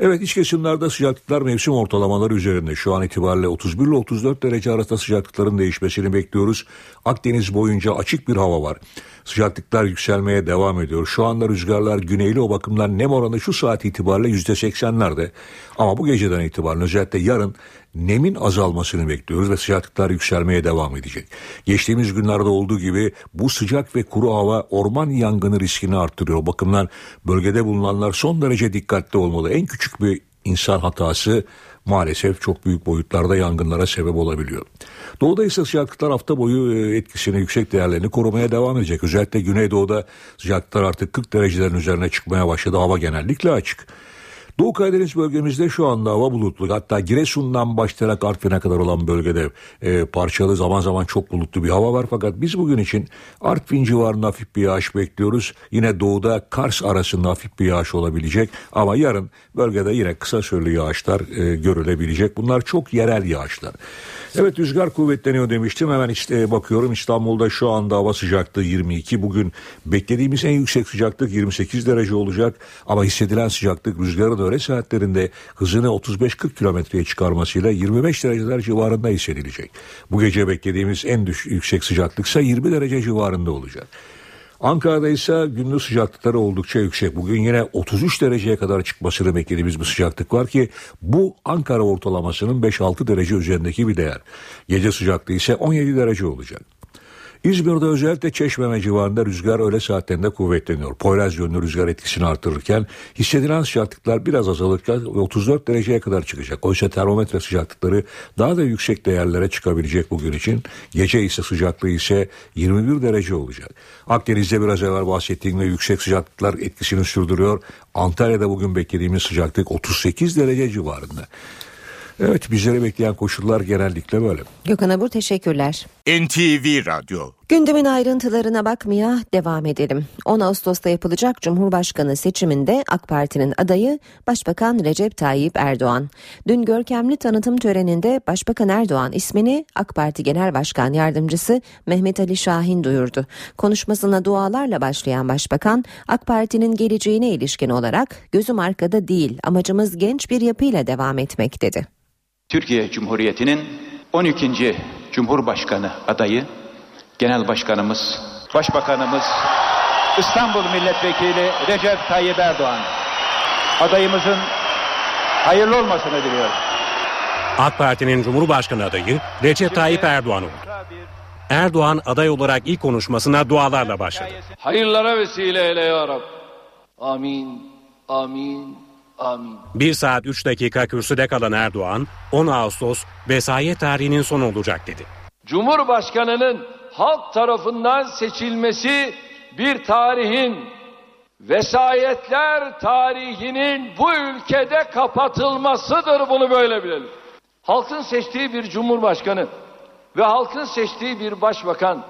Evet iç kesimlerde sıcaklıklar mevsim ortalamaları üzerinde. Şu an itibariyle 31 ile 34 derece arasında sıcaklıkların değişmesini bekliyoruz. Akdeniz boyunca açık bir hava var. Sıcaklıklar yükselmeye devam ediyor. Şu anda rüzgarlar güneyli o bakımdan nem oranı şu saat itibariyle %80'lerde. Ama bu geceden itibaren özellikle yarın nemin azalmasını bekliyoruz ve sıcaklıklar yükselmeye devam edecek. Geçtiğimiz günlerde olduğu gibi bu sıcak ve kuru hava orman yangını riskini arttırıyor. O bakımdan bölgede bulunanlar son derece dikkatli olmalı. En küçük bir insan hatası maalesef çok büyük boyutlarda yangınlara sebep olabiliyor. Doğuda ise sıcaklıklar hafta boyu e, etkisini yüksek değerlerini korumaya devam edecek. Özellikle Güneydoğu'da sıcaklıklar artık 40 derecelerin üzerine çıkmaya başladı. Hava genellikle açık. Doğu Karadeniz bölgemizde şu anda hava bulutlu. Hatta Giresun'dan başlayarak Artvin'e kadar olan bölgede e, parçalı zaman zaman çok bulutlu bir hava var. Fakat biz bugün için Artvin civarında hafif bir yağış bekliyoruz. Yine doğuda Kars arasında hafif bir yağış olabilecek. Ama yarın bölgede yine kısa süreli yağışlar e, görülebilecek. Bunlar çok yerel yağışlar. Evet rüzgar kuvvetleniyor demiştim. Hemen işte bakıyorum İstanbul'da şu anda hava sıcaklığı 22. Bugün beklediğimiz en yüksek sıcaklık 28 derece olacak. Ama hissedilen sıcaklık rüzgarın öğle saatlerinde hızını 35-40 kilometreye çıkarmasıyla 25 dereceler civarında hissedilecek. Bu gece beklediğimiz en düş, yüksek sıcaklık ise 20 derece civarında olacak. Ankara'da ise gündüz sıcaklıkları oldukça yüksek. Bugün yine 33 dereceye kadar çıkmasını beklediğimiz bir sıcaklık var ki bu Ankara ortalamasının 5-6 derece üzerindeki bir değer. Gece sıcaklığı ise 17 derece olacak. İzmir'de özellikle Çeşmeme civarında rüzgar öğle saatlerinde kuvvetleniyor. Poyraz yönlü rüzgar etkisini artırırken hissedilen sıcaklıklar biraz azalırken 34 dereceye kadar çıkacak. Oysa termometre sıcaklıkları daha da yüksek değerlere çıkabilecek bugün için. Gece ise sıcaklığı ise 21 derece olacak. Akdeniz'de biraz evvel bahsettiğim gibi yüksek sıcaklıklar etkisini sürdürüyor. Antalya'da bugün beklediğimiz sıcaklık 38 derece civarında. Evet bizleri bekleyen koşullar genellikle böyle. Gökhan Abur teşekkürler. NTV Radyo Gündemin ayrıntılarına bakmaya devam edelim. 10 Ağustos'ta yapılacak Cumhurbaşkanı seçiminde AK Parti'nin adayı Başbakan Recep Tayyip Erdoğan. Dün görkemli tanıtım töreninde Başbakan Erdoğan ismini AK Parti Genel Başkan Yardımcısı Mehmet Ali Şahin duyurdu. Konuşmasına dualarla başlayan Başbakan, AK Parti'nin geleceğine ilişkin olarak gözüm arkada değil amacımız genç bir yapıyla devam etmek dedi. Türkiye Cumhuriyeti'nin 12. Cumhurbaşkanı adayı Genel Başkanımız, Başbakanımız, İstanbul Milletvekili Recep Tayyip Erdoğan. Adayımızın hayırlı olmasını diliyorum. AK Parti'nin Cumhurbaşkanı adayı Recep Tayyip Erdoğan oldu. Erdoğan aday olarak ilk konuşmasına dualarla başladı. Hayırlara vesile eyle ya Rab. Amin, amin, amin. 1 saat 3 dakika kürsüde kalan Erdoğan 10 Ağustos vesayet tarihinin son olacak dedi. Cumhurbaşkanının halk tarafından seçilmesi bir tarihin vesayetler tarihinin bu ülkede kapatılmasıdır bunu böyle bilelim. Halkın seçtiği bir cumhurbaşkanı ve halkın seçtiği bir başbakan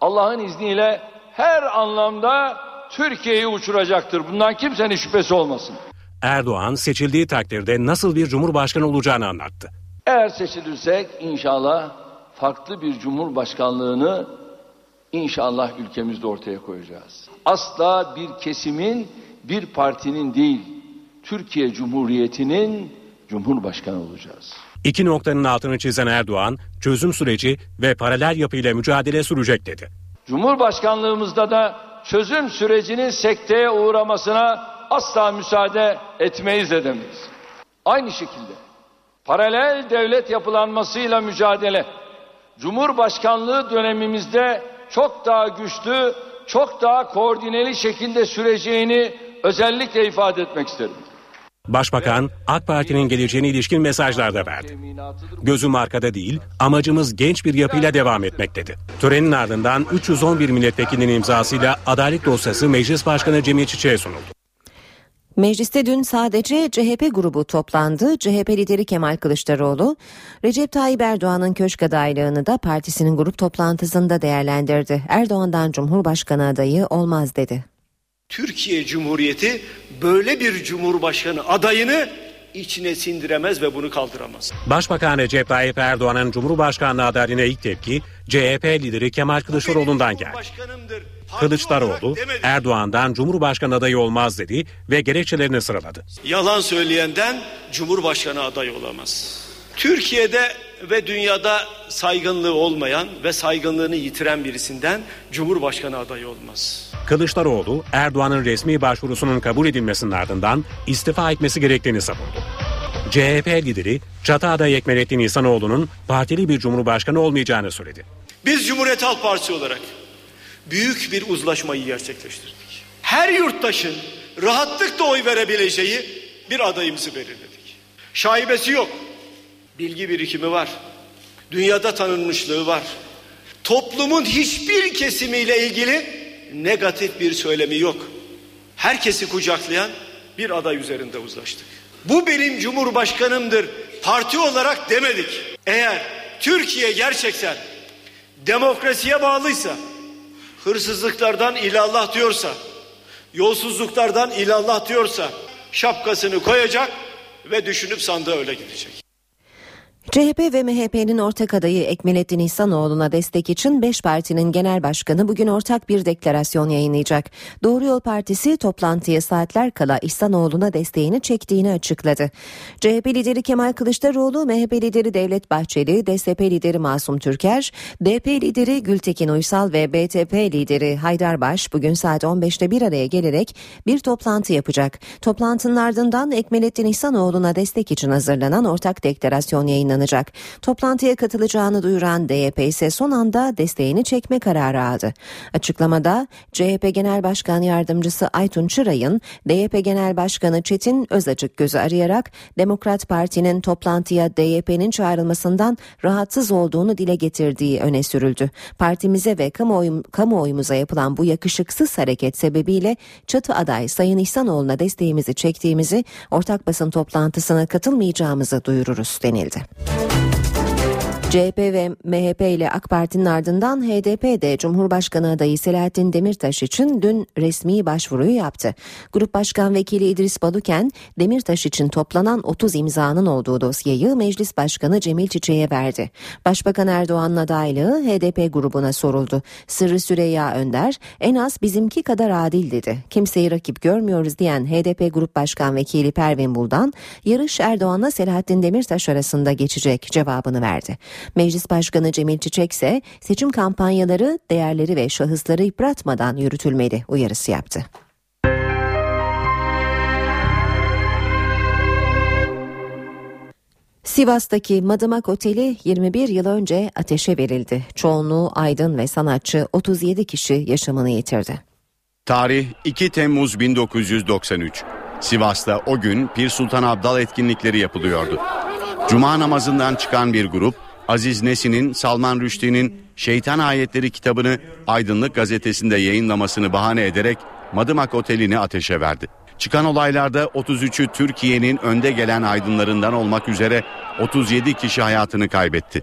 Allah'ın izniyle her anlamda Türkiye'yi uçuracaktır. Bundan kimsenin şüphesi olmasın. Erdoğan seçildiği takdirde nasıl bir cumhurbaşkanı olacağını anlattı. Eğer seçilirsek inşallah farklı bir cumhurbaşkanlığını inşallah ülkemizde ortaya koyacağız. Asla bir kesimin, bir partinin değil, Türkiye Cumhuriyeti'nin cumhurbaşkanı olacağız. İki noktanın altını çizen Erdoğan, çözüm süreci ve paralel yapıyla mücadele sürecek dedi. Cumhurbaşkanlığımızda da çözüm sürecinin sekteye uğramasına asla müsaade etmeyiz dedemeyiz. Aynı şekilde paralel devlet yapılanmasıyla mücadele Cumhurbaşkanlığı dönemimizde çok daha güçlü, çok daha koordineli şekilde süreceğini özellikle ifade etmek isterim. Başbakan AK Parti'nin geleceğine ilişkin mesajlar da verdi. Gözüm arkada değil, amacımız genç bir yapıyla devam etmek dedi. Törenin ardından 311 milletvekilinin imzasıyla adalet dosyası Meclis Başkanı Cemil Çiçek'e sunuldu. Mecliste dün sadece CHP grubu toplandı. CHP lideri Kemal Kılıçdaroğlu, Recep Tayyip Erdoğan'ın köşk adaylığını da partisinin grup toplantısında değerlendirdi. Erdoğan'dan Cumhurbaşkanı adayı olmaz dedi. Türkiye Cumhuriyeti böyle bir cumhurbaşkanı adayını içine sindiremez ve bunu kaldıramaz. Başbakan Recep Tayyip Erdoğan'ın Cumhurbaşkanlığı adaylığına ilk tepki CHP lideri Kemal Kılıçdaroğlu'ndan geldi. Kılıçdaroğlu Erdoğan'dan Cumhurbaşkanı adayı olmaz dedi ve gerekçelerini sıraladı. Yalan söyleyenden Cumhurbaşkanı adayı olamaz. Türkiye'de ve dünyada saygınlığı olmayan ve saygınlığını yitiren birisinden Cumhurbaşkanı adayı olmaz. Kılıçdaroğlu Erdoğan'ın resmi başvurusunun kabul edilmesinin ardından istifa etmesi gerektiğini savundu. CHP lideri çatı adayı Ekmelettin İhsanoğlu'nun partili bir cumhurbaşkanı olmayacağını söyledi. Biz Cumhuriyet Halk Partisi olarak büyük bir uzlaşmayı gerçekleştirdik. Her yurttaşın rahatlıkla oy verebileceği bir adayımızı belirledik. Şaibesi yok. Bilgi birikimi var. Dünyada tanınmışlığı var. Toplumun hiçbir kesimiyle ilgili negatif bir söylemi yok. Herkesi kucaklayan bir aday üzerinde uzlaştık. Bu benim cumhurbaşkanımdır parti olarak demedik. Eğer Türkiye gerçekten demokrasiye bağlıysa, hırsızlıklardan ilallah diyorsa, yolsuzluklardan ilallah diyorsa şapkasını koyacak ve düşünüp sandığa öyle gidecek. CHP ve MHP'nin ortak adayı Ekmelettin İhsanoğlu'na destek için 5 partinin genel başkanı bugün ortak bir deklarasyon yayınlayacak. Doğru Yol Partisi toplantıya saatler kala İhsanoğlu'na desteğini çektiğini açıkladı. CHP lideri Kemal Kılıçdaroğlu, MHP lideri Devlet Bahçeli, DSP lideri Masum Türker, DP lideri Gültekin Uysal ve BTP lideri Haydar Baş bugün saat 15'te bir araya gelerek bir toplantı yapacak. Toplantının ardından Ekmelettin İhsanoğlu'na destek için hazırlanan ortak deklarasyon yayınlanacak yayınlanacak. Toplantıya katılacağını duyuran DYP ise son anda desteğini çekme kararı aldı. Açıklamada CHP Genel Başkan Yardımcısı Aytun Çıray'ın DYP Genel Başkanı Çetin Özacık gözü arayarak Demokrat Parti'nin toplantıya DYP'nin çağrılmasından rahatsız olduğunu dile getirdiği öne sürüldü. Partimize ve kamuoyum, kamuoyumuza yapılan bu yakışıksız hareket sebebiyle çatı aday Sayın İhsanoğlu'na desteğimizi çektiğimizi ortak basın toplantısına katılmayacağımızı duyururuz denildi. Bye. CHP ve MHP ile AK Parti'nin ardından HDP de Cumhurbaşkanı adayı Selahattin Demirtaş için dün resmi başvuruyu yaptı. Grup Başkan Vekili İdris Baluken, Demirtaş için toplanan 30 imzanın olduğu dosyayı Meclis Başkanı Cemil Çiçek'e verdi. Başbakan Erdoğan'ın adaylığı HDP grubuna soruldu. Sırrı Süreyya Önder, en az bizimki kadar adil dedi. Kimseyi rakip görmüyoruz diyen HDP Grup Başkan Vekili Pervin Buldan, yarış Erdoğan'la Selahattin Demirtaş arasında geçecek cevabını verdi. Meclis Başkanı Cemil Çiçek ise seçim kampanyaları değerleri ve şahısları yıpratmadan yürütülmeli uyarısı yaptı. Sivas'taki Madımak Oteli 21 yıl önce ateşe verildi. Çoğunluğu aydın ve sanatçı 37 kişi yaşamını yitirdi. Tarih 2 Temmuz 1993. Sivas'ta o gün Pir Sultan Abdal etkinlikleri yapılıyordu. Cuma namazından çıkan bir grup Aziz Nesin'in Salman Rushdie'nin Şeytan Ayetleri kitabını Aydınlık gazetesinde yayınlamasını bahane ederek Madımak Oteli'ni ateşe verdi. Çıkan olaylarda 33'ü Türkiye'nin önde gelen aydınlarından olmak üzere 37 kişi hayatını kaybetti.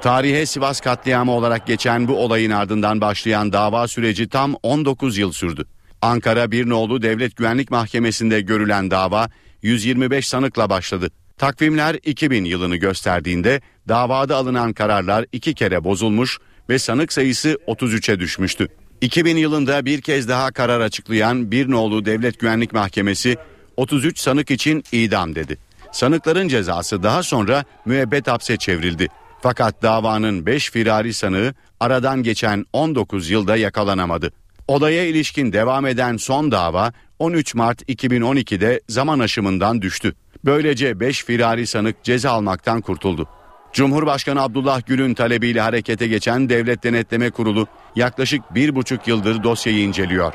Tarihe Sivas katliamı olarak geçen bu olayın ardından başlayan dava süreci tam 19 yıl sürdü. Ankara Birnoğlu Devlet Güvenlik Mahkemesi'nde görülen dava 125 sanıkla başladı. Takvimler 2000 yılını gösterdiğinde davada alınan kararlar iki kere bozulmuş ve sanık sayısı 33'e düşmüştü. 2000 yılında bir kez daha karar açıklayan bir nolu Devlet Güvenlik Mahkemesi 33 sanık için idam dedi. Sanıkların cezası daha sonra müebbet hapse çevrildi. Fakat davanın 5 firari sanığı aradan geçen 19 yılda yakalanamadı. Olaya ilişkin devam eden son dava 13 Mart 2012'de zaman aşımından düştü. Böylece 5 firari sanık ceza almaktan kurtuldu. Cumhurbaşkanı Abdullah Gül'ün talebiyle harekete geçen Devlet Denetleme Kurulu yaklaşık bir buçuk yıldır dosyayı inceliyor.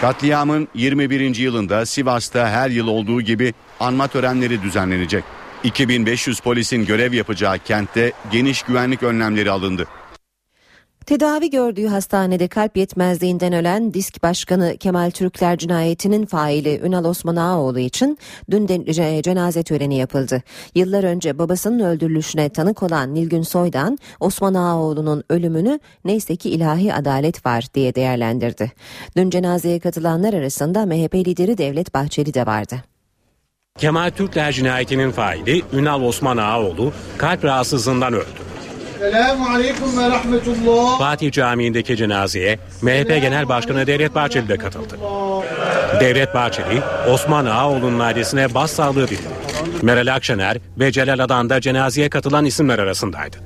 Katliamın 21. yılında Sivas'ta her yıl olduğu gibi anma törenleri düzenlenecek. 2500 polisin görev yapacağı kentte geniş güvenlik önlemleri alındı. Tedavi gördüğü hastanede kalp yetmezliğinden ölen disk başkanı Kemal Türkler cinayetinin faili Ünal Osman Ağaoğlu için dün de cenaze töreni yapıldı. Yıllar önce babasının öldürülüşüne tanık olan Nilgün Soydan Osman Ağaoğlu'nun ölümünü neyse ki ilahi adalet var diye değerlendirdi. Dün cenazeye katılanlar arasında MHP lideri Devlet Bahçeli de vardı. Kemal Türkler cinayetinin faili Ünal Osman Ağaoğlu kalp rahatsızlığından öldü. Fatih Camii'ndeki cenazeye MHP Genel Başkanı Devlet Bahçeli de katıldı. Devlet Bahçeli, Osman Ağaoğlu'nun ailesine başsağlığı diledi. Meral Akşener ve Celal Adan da cenazeye katılan isimler arasındaydı.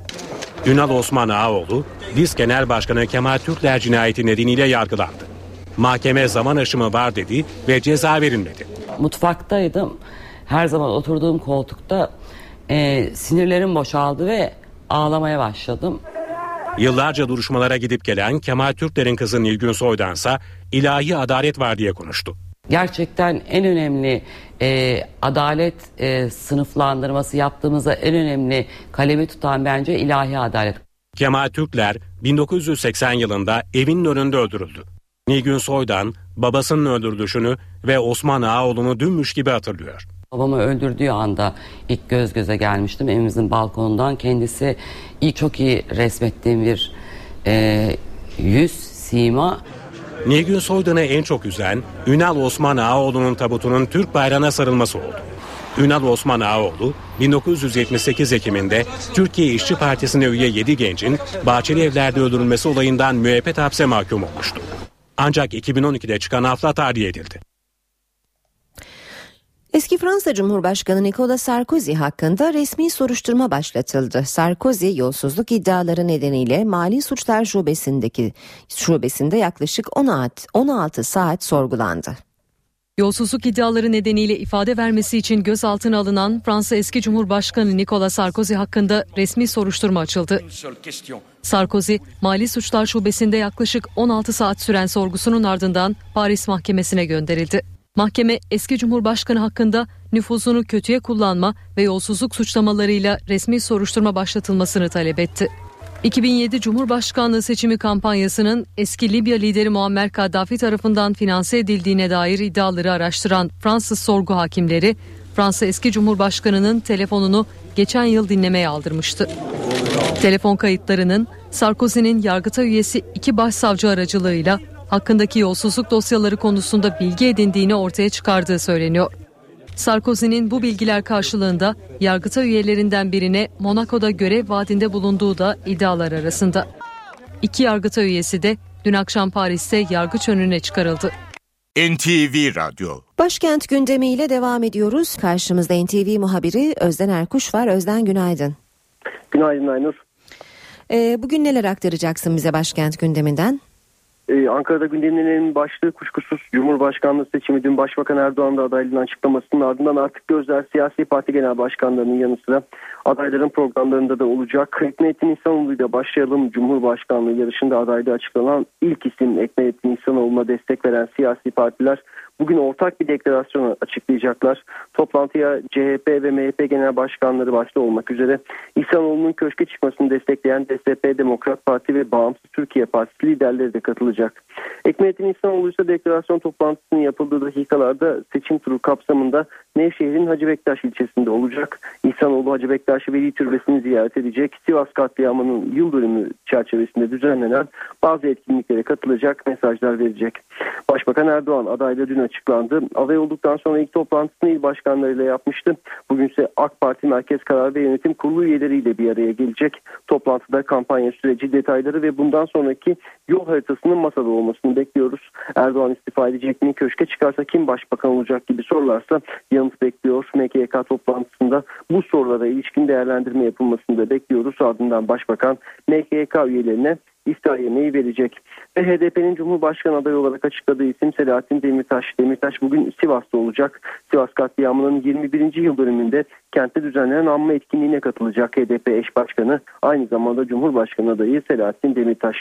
Ünal Osman Ağaoğlu, DİS Genel Başkanı Kemal Türkler cinayeti nedeniyle yargılandı. Mahkeme zaman aşımı var dedi ve ceza verilmedi. Mutfaktaydım. Her zaman oturduğum koltukta e, sinirlerim boşaldı ve ağlamaya başladım. Yıllarca duruşmalara gidip gelen Kemal Türkler'in kızı Nilgün Soydansa ilahi adalet var diye konuştu. Gerçekten en önemli e, adalet e, sınıflandırması yaptığımızda en önemli kalemi tutan bence ilahi adalet. Kemal Türkler 1980 yılında evinin önünde öldürüldü. Nilgün Soydan babasının öldürülüşünü ve Osman Ağaoğlu'nu dünmüş gibi hatırlıyor. Babamı öldürdüğü anda ilk göz göze gelmiştim evimizin balkonundan. Kendisi ilk çok iyi resmettiğim bir e, yüz, sima. Nilgün Soydan'ı en çok üzen Ünal Osman Ağaoğlu'nun tabutunun Türk bayrağına sarılması oldu. Ünal Osman Ağaoğlu 1978 Ekim'inde Türkiye İşçi Partisi'ne üye 7 gencin Bahçeli Evler'de öldürülmesi olayından müebbet hapse mahkum olmuştu. Ancak 2012'de çıkan afla tahliye edildi. Eski Fransa Cumhurbaşkanı Nicolas Sarkozy hakkında resmi soruşturma başlatıldı. Sarkozy yolsuzluk iddiaları nedeniyle Mali Suçlar Şubesi'ndeki şubesinde yaklaşık 16, 16 saat sorgulandı. Yolsuzluk iddiaları nedeniyle ifade vermesi için gözaltına alınan Fransa eski Cumhurbaşkanı Nicolas Sarkozy hakkında resmi soruşturma açıldı. Sarkozy, Mali Suçlar Şubesi'nde yaklaşık 16 saat süren sorgusunun ardından Paris Mahkemesi'ne gönderildi. Mahkeme eski Cumhurbaşkanı hakkında nüfuzunu kötüye kullanma ve yolsuzluk suçlamalarıyla resmi soruşturma başlatılmasını talep etti. 2007 Cumhurbaşkanlığı seçimi kampanyasının eski Libya lideri Muammer Kaddafi tarafından finanse edildiğine dair iddiaları araştıran Fransız sorgu hakimleri Fransa eski Cumhurbaşkanı'nın telefonunu geçen yıl dinlemeye aldırmıştı. Telefon kayıtlarının Sarkozy'nin yargıta üyesi iki başsavcı aracılığıyla hakkındaki yolsuzluk dosyaları konusunda bilgi edindiğini ortaya çıkardığı söyleniyor. Sarkozy'nin bu bilgiler karşılığında yargıta üyelerinden birine Monaco'da görev vaadinde bulunduğu da iddialar arasında. İki yargıta üyesi de dün akşam Paris'te yargıç önüne çıkarıldı. NTV Radyo Başkent gündemiyle devam ediyoruz. Karşımızda NTV muhabiri Özden Erkuş var. Özden günaydın. Günaydın Aynur. Ee, bugün neler aktaracaksın bize başkent gündeminden? Ee, Ankara'da gündemin en başlığı kuşkusuz Cumhurbaşkanlığı seçimi dün Başbakan Erdoğan da adaylığını açıklamasının ardından artık gözler siyasi parti genel başkanlarının yanı sıra adayların programlarında da olacak. Ekmelettin İhsanoğlu ile başlayalım. Cumhurbaşkanlığı yarışında adaylığı açıklanan ilk isim Ekmelettin İhsanoğlu'na destek veren siyasi partiler bugün ortak bir deklarasyon açıklayacaklar. Toplantıya CHP ve MHP genel başkanları başta olmak üzere İhsanoğlu'nun köşke çıkmasını destekleyen DSP, Demokrat Parti ve Bağımsız Türkiye Partisi liderleri de katılacak. Ekmelettin İhsanoğlu ise deklarasyon toplantısının yapıldığı dakikalarda seçim turu kapsamında Nevşehir'in Hacı Bektaş ilçesinde olacak. İhsanoğlu Hacı Bektaş Veli Türbesi'ni ziyaret edecek. Sivas katliamının yıl dönümü çerçevesinde düzenlenen bazı etkinliklere katılacak mesajlar verecek. Başbakan Erdoğan adaylığı dün açıklandı. Aday olduktan sonra ilk toplantısını il başkanlarıyla yapmıştı. Bugün ise AK Parti Merkez Karar ve Yönetim Kurulu üyeleriyle bir araya gelecek. Toplantıda kampanya süreci detayları ve bundan sonraki yol haritasının masada olmasını bekliyoruz. Erdoğan istifa edecek mi? Köşke çıkarsa kim başbakan olacak gibi sorularsa yanıt bekliyor. MKYK toplantısında bu sorulara ilişkin değerlendirme yapılmasını da bekliyoruz. Ardından başbakan MKYK üyelerine iftar yemeği verecek. Ve HDP'nin Cumhurbaşkanı adayı olarak açıkladığı isim Selahattin Demirtaş. Demirtaş bugün Sivas'ta olacak. Sivas katliamının 21. yıl dönümünde kentte düzenlenen anma etkinliğine katılacak HDP eş başkanı. Aynı zamanda Cumhurbaşkanı adayı Selahattin Demirtaş.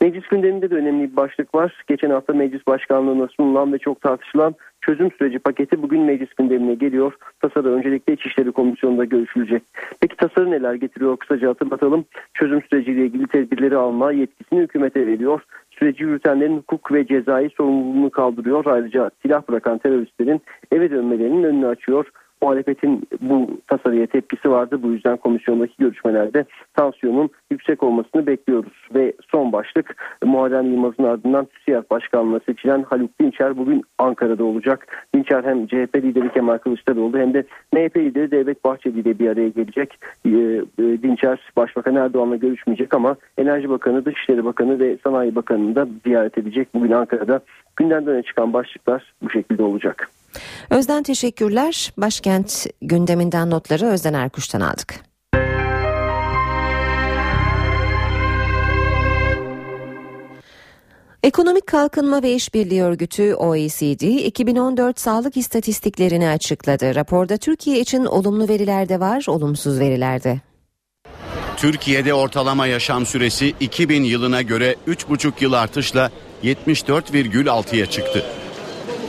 Meclis gündeminde de önemli bir başlık var. Geçen hafta meclis başkanlığına sunulan ve çok tartışılan çözüm süreci paketi bugün meclis gündemine geliyor. Tasarı öncelikle İçişleri Komisyonu'nda görüşülecek. Peki tasarı neler getiriyor kısaca hatırlatalım. Çözüm süreciyle ilgili tedbirleri alma yetkisini hükümete veriyor. Süreci yürütenlerin hukuk ve cezai sorumluluğunu kaldırıyor. Ayrıca silah bırakan teröristlerin eve dönmelerinin önünü açıyor muhalefetin bu tasarıya tepkisi vardı. Bu yüzden komisyondaki görüşmelerde tansiyonun yüksek olmasını bekliyoruz. Ve son başlık Muharrem Yılmaz'ın ardından TÜSİAD Başkanlığı'na seçilen Haluk Dinçer bugün Ankara'da olacak. Dinçer hem CHP lideri Kemal Kılıçdaroğlu hem de MHP lideri Devlet Bahçeli ile bir araya gelecek. Ee, e, Dinçer Başbakan Erdoğan'la görüşmeyecek ama Enerji Bakanı, Dışişleri Bakanı ve Sanayi Bakanı'nı da ziyaret edecek bugün Ankara'da. Gündemden çıkan başlıklar bu şekilde olacak. Özden teşekkürler. Başkent gündeminden notları Özden Erkuş'tan aldık. Ekonomik Kalkınma ve İşbirliği Örgütü OECD 2014 sağlık istatistiklerini açıkladı. Raporda Türkiye için olumlu veriler de var, olumsuz veriler de. Türkiye'de ortalama yaşam süresi 2000 yılına göre 3,5 yıl artışla 74,6'ya çıktı.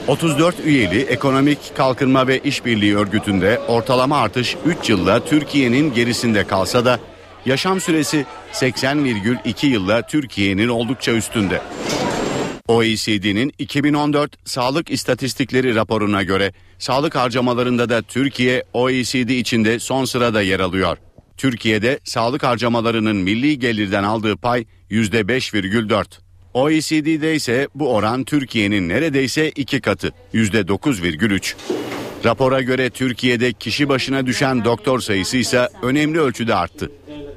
34 üyeli Ekonomik Kalkınma ve İşbirliği Örgütü'nde ortalama artış 3 yılla Türkiye'nin gerisinde kalsa da yaşam süresi 80,2 yılla Türkiye'nin oldukça üstünde. OECD'nin 2014 Sağlık İstatistikleri raporuna göre sağlık harcamalarında da Türkiye OECD içinde son sırada yer alıyor. Türkiye'de sağlık harcamalarının milli gelirden aldığı pay %5,4. OECD'de ise bu oran Türkiye'nin neredeyse iki katı %9,3. Rapora göre Türkiye'de kişi başına düşen doktor sayısı ise önemli ölçüde arttı.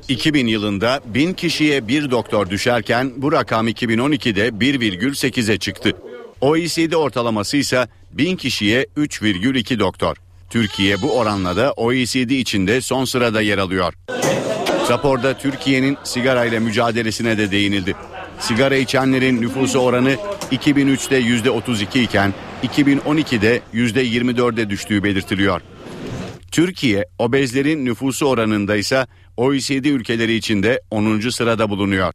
2000 yılında 1000 kişiye bir doktor düşerken bu rakam 2012'de 1,8'e çıktı. OECD ortalaması ise 1000 kişiye 3,2 doktor. Türkiye bu oranla da OECD içinde son sırada yer alıyor. Raporda Türkiye'nin sigarayla mücadelesine de değinildi. Sigara içenlerin nüfusu oranı 2003'te %32 iken 2012'de %24'e düştüğü belirtiliyor. Türkiye obezlerin nüfusu oranında ise OECD ülkeleri içinde 10. sırada bulunuyor.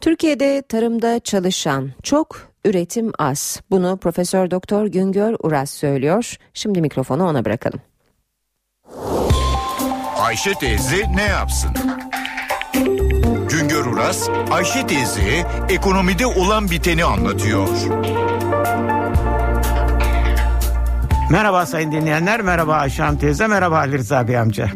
Türkiye'de tarımda çalışan çok, üretim az. Bunu Profesör Doktor Güngör Uras söylüyor. Şimdi mikrofonu ona bırakalım. Ayşe teyze ne yapsın? Uras, Ayşe teyze ekonomide olan biteni anlatıyor. Merhaba sayın dinleyenler, merhaba Ayşe teyze, merhaba Ali Rıza Bey amca.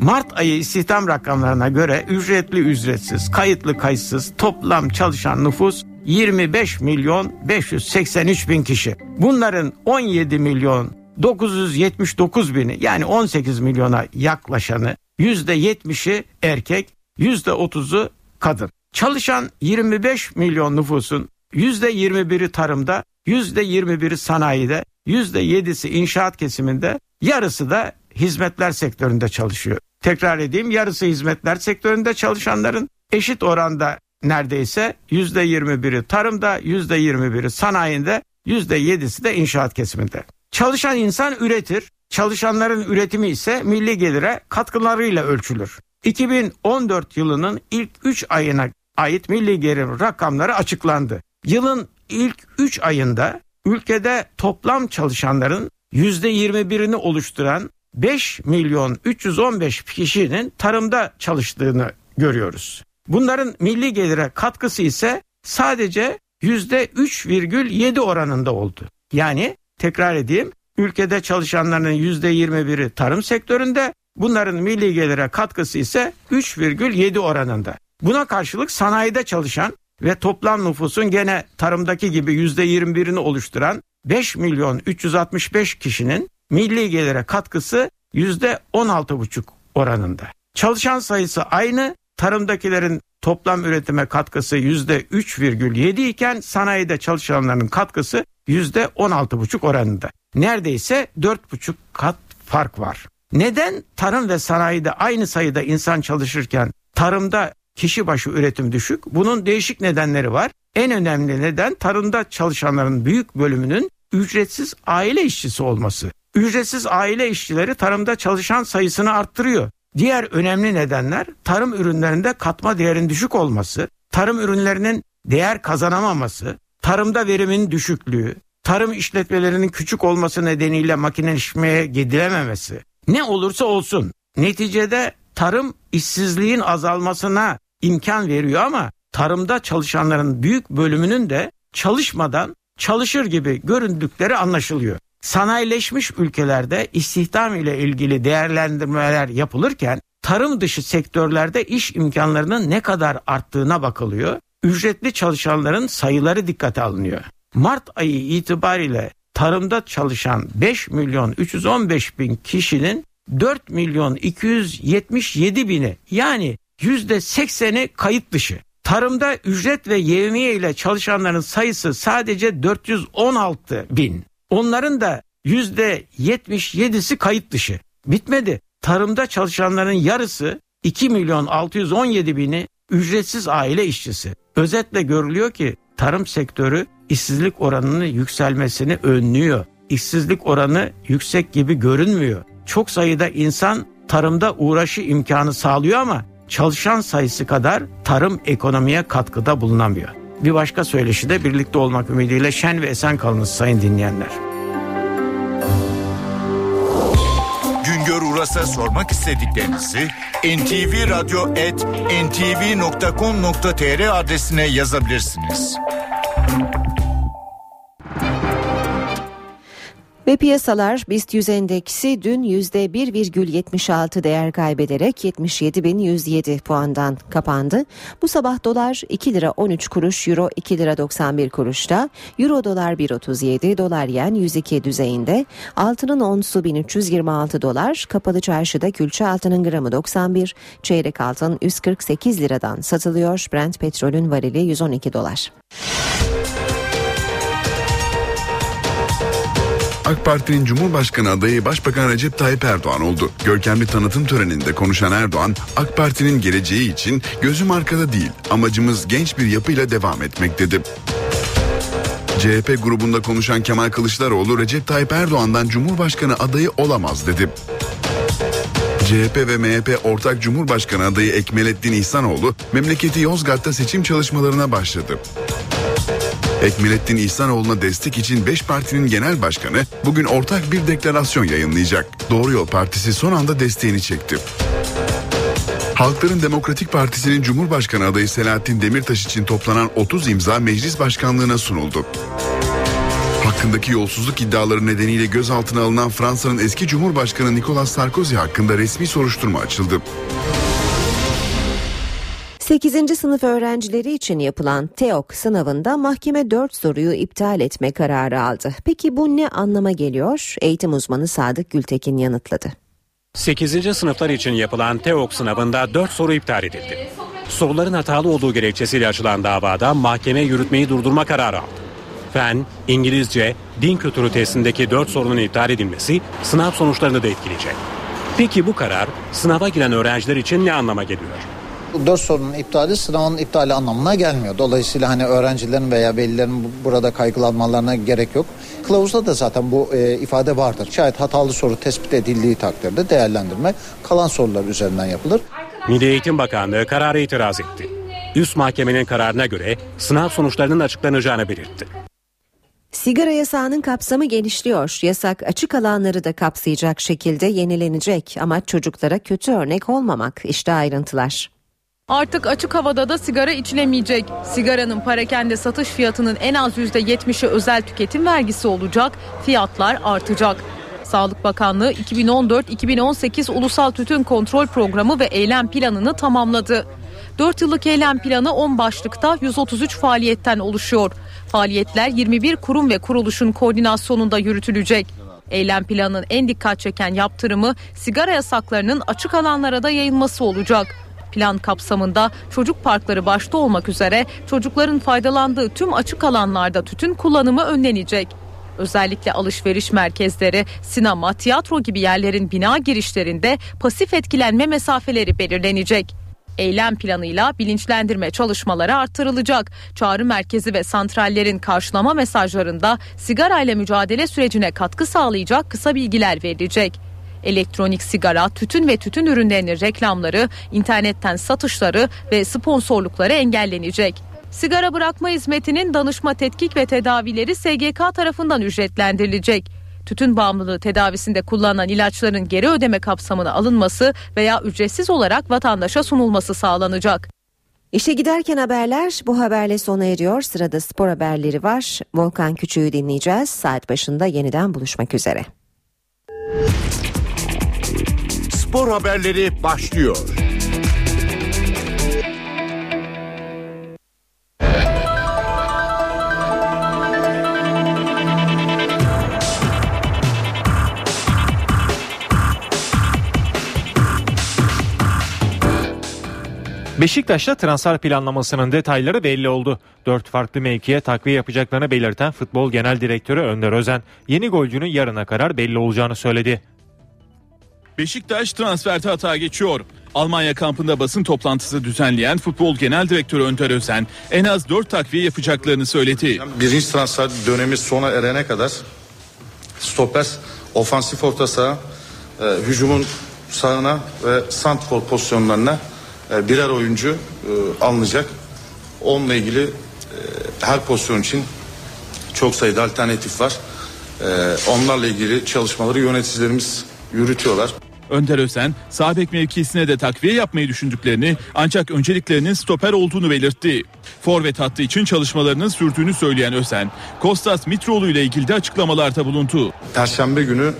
Mart ayı istihdam rakamlarına göre ücretli ücretsiz, kayıtlı kayıtsız toplam çalışan nüfus 25 milyon 583 bin kişi. Bunların 17 milyon 979 bini yani 18 milyona yaklaşanı %70'i erkek %30'u kadın. Çalışan 25 milyon nüfusun %21'i tarımda, %21'i sanayide, %7'si inşaat kesiminde, yarısı da hizmetler sektöründe çalışıyor. Tekrar edeyim yarısı hizmetler sektöründe çalışanların eşit oranda neredeyse %21'i tarımda, %21'i sanayinde, %7'si de inşaat kesiminde. Çalışan insan üretir. Çalışanların üretimi ise milli gelire katkılarıyla ölçülür. 2014 yılının ilk 3 ayına ait milli gelir rakamları açıklandı. Yılın ilk 3 ayında ülkede toplam çalışanların %21'ini oluşturan 5 milyon 315 kişinin tarımda çalıştığını görüyoruz. Bunların milli gelire katkısı ise sadece %3,7 oranında oldu. Yani tekrar edeyim ülkede çalışanların %21'i tarım sektöründe bunların milli gelire katkısı ise 3,7 oranında. Buna karşılık sanayide çalışan ve toplam nüfusun gene tarımdaki gibi %21'ini oluşturan 5 milyon 365 kişinin milli gelire katkısı %16,5 oranında. Çalışan sayısı aynı, tarımdakilerin toplam üretime katkısı %3,7 iken sanayide çalışanların katkısı %16,5 oranında. Neredeyse 4,5 kat fark var. Neden tarım ve sanayide aynı sayıda insan çalışırken tarımda kişi başı üretim düşük? Bunun değişik nedenleri var. En önemli neden tarımda çalışanların büyük bölümünün ücretsiz aile işçisi olması. Ücretsiz aile işçileri tarımda çalışan sayısını arttırıyor. Diğer önemli nedenler tarım ürünlerinde katma değerin düşük olması, tarım ürünlerinin değer kazanamaması, tarımda verimin düşüklüğü, tarım işletmelerinin küçük olması nedeniyle makineleşmeye gidilememesi. Ne olursa olsun neticede tarım işsizliğin azalmasına imkan veriyor ama tarımda çalışanların büyük bölümünün de çalışmadan çalışır gibi göründükleri anlaşılıyor. Sanayileşmiş ülkelerde istihdam ile ilgili değerlendirmeler yapılırken tarım dışı sektörlerde iş imkanlarının ne kadar arttığına bakılıyor. Ücretli çalışanların sayıları dikkate alınıyor. Mart ayı itibariyle tarımda çalışan 5 milyon 315 bin kişinin 4 milyon 277 bini yani yüzde 80'i kayıt dışı. Tarımda ücret ve yevmiye ile çalışanların sayısı sadece 416 bin. Onların da yüzde 77'si kayıt dışı. Bitmedi. Tarımda çalışanların yarısı 2 milyon 617 bini ücretsiz aile işçisi. Özetle görülüyor ki tarım sektörü işsizlik oranının yükselmesini önlüyor. İşsizlik oranı yüksek gibi görünmüyor. Çok sayıda insan tarımda uğraşı imkanı sağlıyor ama çalışan sayısı kadar tarım ekonomiye katkıda bulunamıyor. Bir başka söyleşi de birlikte olmak ümidiyle şen ve esen kalınız sayın dinleyenler. Güngör Uras'a sormak istediklerinizi ntvradio.ntv.com.tr adresine yazabilirsiniz. Ve piyasalar BIST 100 endeksi dün %1,76 değer kaybederek 77.107 puandan kapandı. Bu sabah dolar 2 lira 13 kuruş, euro 2 lira 91 kuruşta, euro dolar 1.37, dolar yen 102 düzeyinde, altının onsu 1326 dolar, kapalı çarşıda külçe altının gramı 91, çeyrek altın 148 liradan satılıyor, Brent petrolün varili 112 dolar. AK Parti'nin Cumhurbaşkanı adayı Başbakan Recep Tayyip Erdoğan oldu. Görkemli tanıtım töreninde konuşan Erdoğan, AK Parti'nin geleceği için gözüm arkada değil, amacımız genç bir yapıyla devam etmek dedi. CHP grubunda konuşan Kemal Kılıçdaroğlu Recep Tayyip Erdoğan'dan Cumhurbaşkanı adayı olamaz dedi. CHP ve MHP ortak Cumhurbaşkanı adayı Ekmelettin İhsanoğlu memleketi Yozgat'ta seçim çalışmalarına başladı. Ekmelettin İhsanoğlu'na destek için 5 partinin genel başkanı bugün ortak bir deklarasyon yayınlayacak. Doğru Yol Partisi son anda desteğini çekti. Halkların Demokratik Partisi'nin Cumhurbaşkanı adayı Selahattin Demirtaş için toplanan 30 imza meclis başkanlığına sunuldu. Hakkındaki yolsuzluk iddiaları nedeniyle gözaltına alınan Fransa'nın eski Cumhurbaşkanı Nicolas Sarkozy hakkında resmi soruşturma açıldı. 8. sınıf öğrencileri için yapılan TEOK sınavında mahkeme 4 soruyu iptal etme kararı aldı. Peki bu ne anlama geliyor? Eğitim uzmanı Sadık Gültekin yanıtladı. 8. sınıflar için yapılan TEOK sınavında 4 soru iptal edildi. Soruların hatalı olduğu gerekçesiyle açılan davada mahkeme yürütmeyi durdurma kararı aldı. Fen, İngilizce, din kültürü testindeki 4 sorunun iptal edilmesi sınav sonuçlarını da etkileyecek. Peki bu karar sınava giren öğrenciler için ne anlama geliyor? Dört sorunun iptali sınavın iptali anlamına gelmiyor. Dolayısıyla hani öğrencilerin veya velilerin burada kaygılanmalarına gerek yok. Kılavuzda da zaten bu e, ifade vardır. Şayet hatalı soru tespit edildiği takdirde değerlendirme kalan sorular üzerinden yapılır. Milli Eğitim Bakanlığı karara itiraz etti. Üst mahkemenin kararına göre sınav sonuçlarının açıklanacağını belirtti. Sigara yasağının kapsamı genişliyor. Yasak açık alanları da kapsayacak şekilde yenilenecek. Ama çocuklara kötü örnek olmamak. İşte ayrıntılar. Artık açık havada da sigara içilemeyecek. Sigaranın parakende satış fiyatının en az %70'i özel tüketim vergisi olacak. Fiyatlar artacak. Sağlık Bakanlığı 2014-2018 Ulusal Tütün Kontrol Programı ve Eylem Planını tamamladı. 4 yıllık eylem planı 10 başlıkta 133 faaliyetten oluşuyor. Faaliyetler 21 kurum ve kuruluşun koordinasyonunda yürütülecek. Eylem planının en dikkat çeken yaptırımı sigara yasaklarının açık alanlara da yayılması olacak. Plan kapsamında çocuk parkları başta olmak üzere çocukların faydalandığı tüm açık alanlarda tütün kullanımı önlenecek. Özellikle alışveriş merkezleri, sinema, tiyatro gibi yerlerin bina girişlerinde pasif etkilenme mesafeleri belirlenecek. Eylem planıyla bilinçlendirme çalışmaları artırılacak. Çağrı merkezi ve santrallerin karşılama mesajlarında sigara ile mücadele sürecine katkı sağlayacak kısa bilgiler verilecek. Elektronik sigara, tütün ve tütün ürünlerinin reklamları, internetten satışları ve sponsorlukları engellenecek. Sigara bırakma hizmetinin danışma tetkik ve tedavileri SGK tarafından ücretlendirilecek. Tütün bağımlılığı tedavisinde kullanılan ilaçların geri ödeme kapsamına alınması veya ücretsiz olarak vatandaşa sunulması sağlanacak. İşe giderken haberler bu haberle sona eriyor. Sırada spor haberleri var. Volkan Küçüğü dinleyeceğiz. Saat başında yeniden buluşmak üzere. Spor haberleri başlıyor. Beşiktaş'ta transfer planlamasının detayları belli oldu. Dört farklı mevkiye takviye yapacaklarını belirten Futbol Genel Direktörü Önder Özen, yeni golcünün yarına kadar belli olacağını söyledi. Beşiktaş transferde hata geçiyor. Almanya kampında basın toplantısı düzenleyen Futbol Genel Direktörü Önder Özen en az 4 takviye yapacaklarını söyledi. Birinci transfer dönemi sona erene kadar stoper, ofansif orta saha, e, hücumun sağına ve santfor pozisyonlarına e, birer oyuncu e, alınacak. Onunla ilgili e, her pozisyon için çok sayıda alternatif var. E, onlarla ilgili çalışmaları yöneticilerimiz yürütüyorlar. Önder Özen, sağ mevkisine de takviye yapmayı düşündüklerini ancak önceliklerinin stoper olduğunu belirtti. Forvet hattı için çalışmalarının sürdüğünü söyleyen Özen, Kostas Mitroğlu ile ilgili de açıklamalarda bulundu. Perşembe günü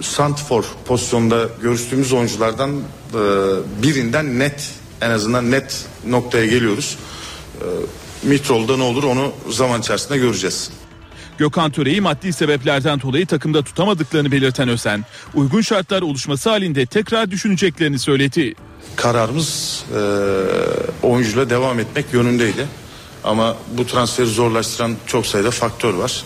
Santfor pozisyonda görüştüğümüz oyunculardan e, birinden net en azından net noktaya geliyoruz. E, Mitrol'da ne olur onu zaman içerisinde göreceğiz. Gökhan Töre'yi maddi sebeplerden dolayı takımda tutamadıklarını belirten Özen, uygun şartlar oluşması halinde tekrar düşüneceklerini söyledi. Kararımız e, oyuncuyla devam etmek yönündeydi. Ama bu transferi zorlaştıran çok sayıda faktör var.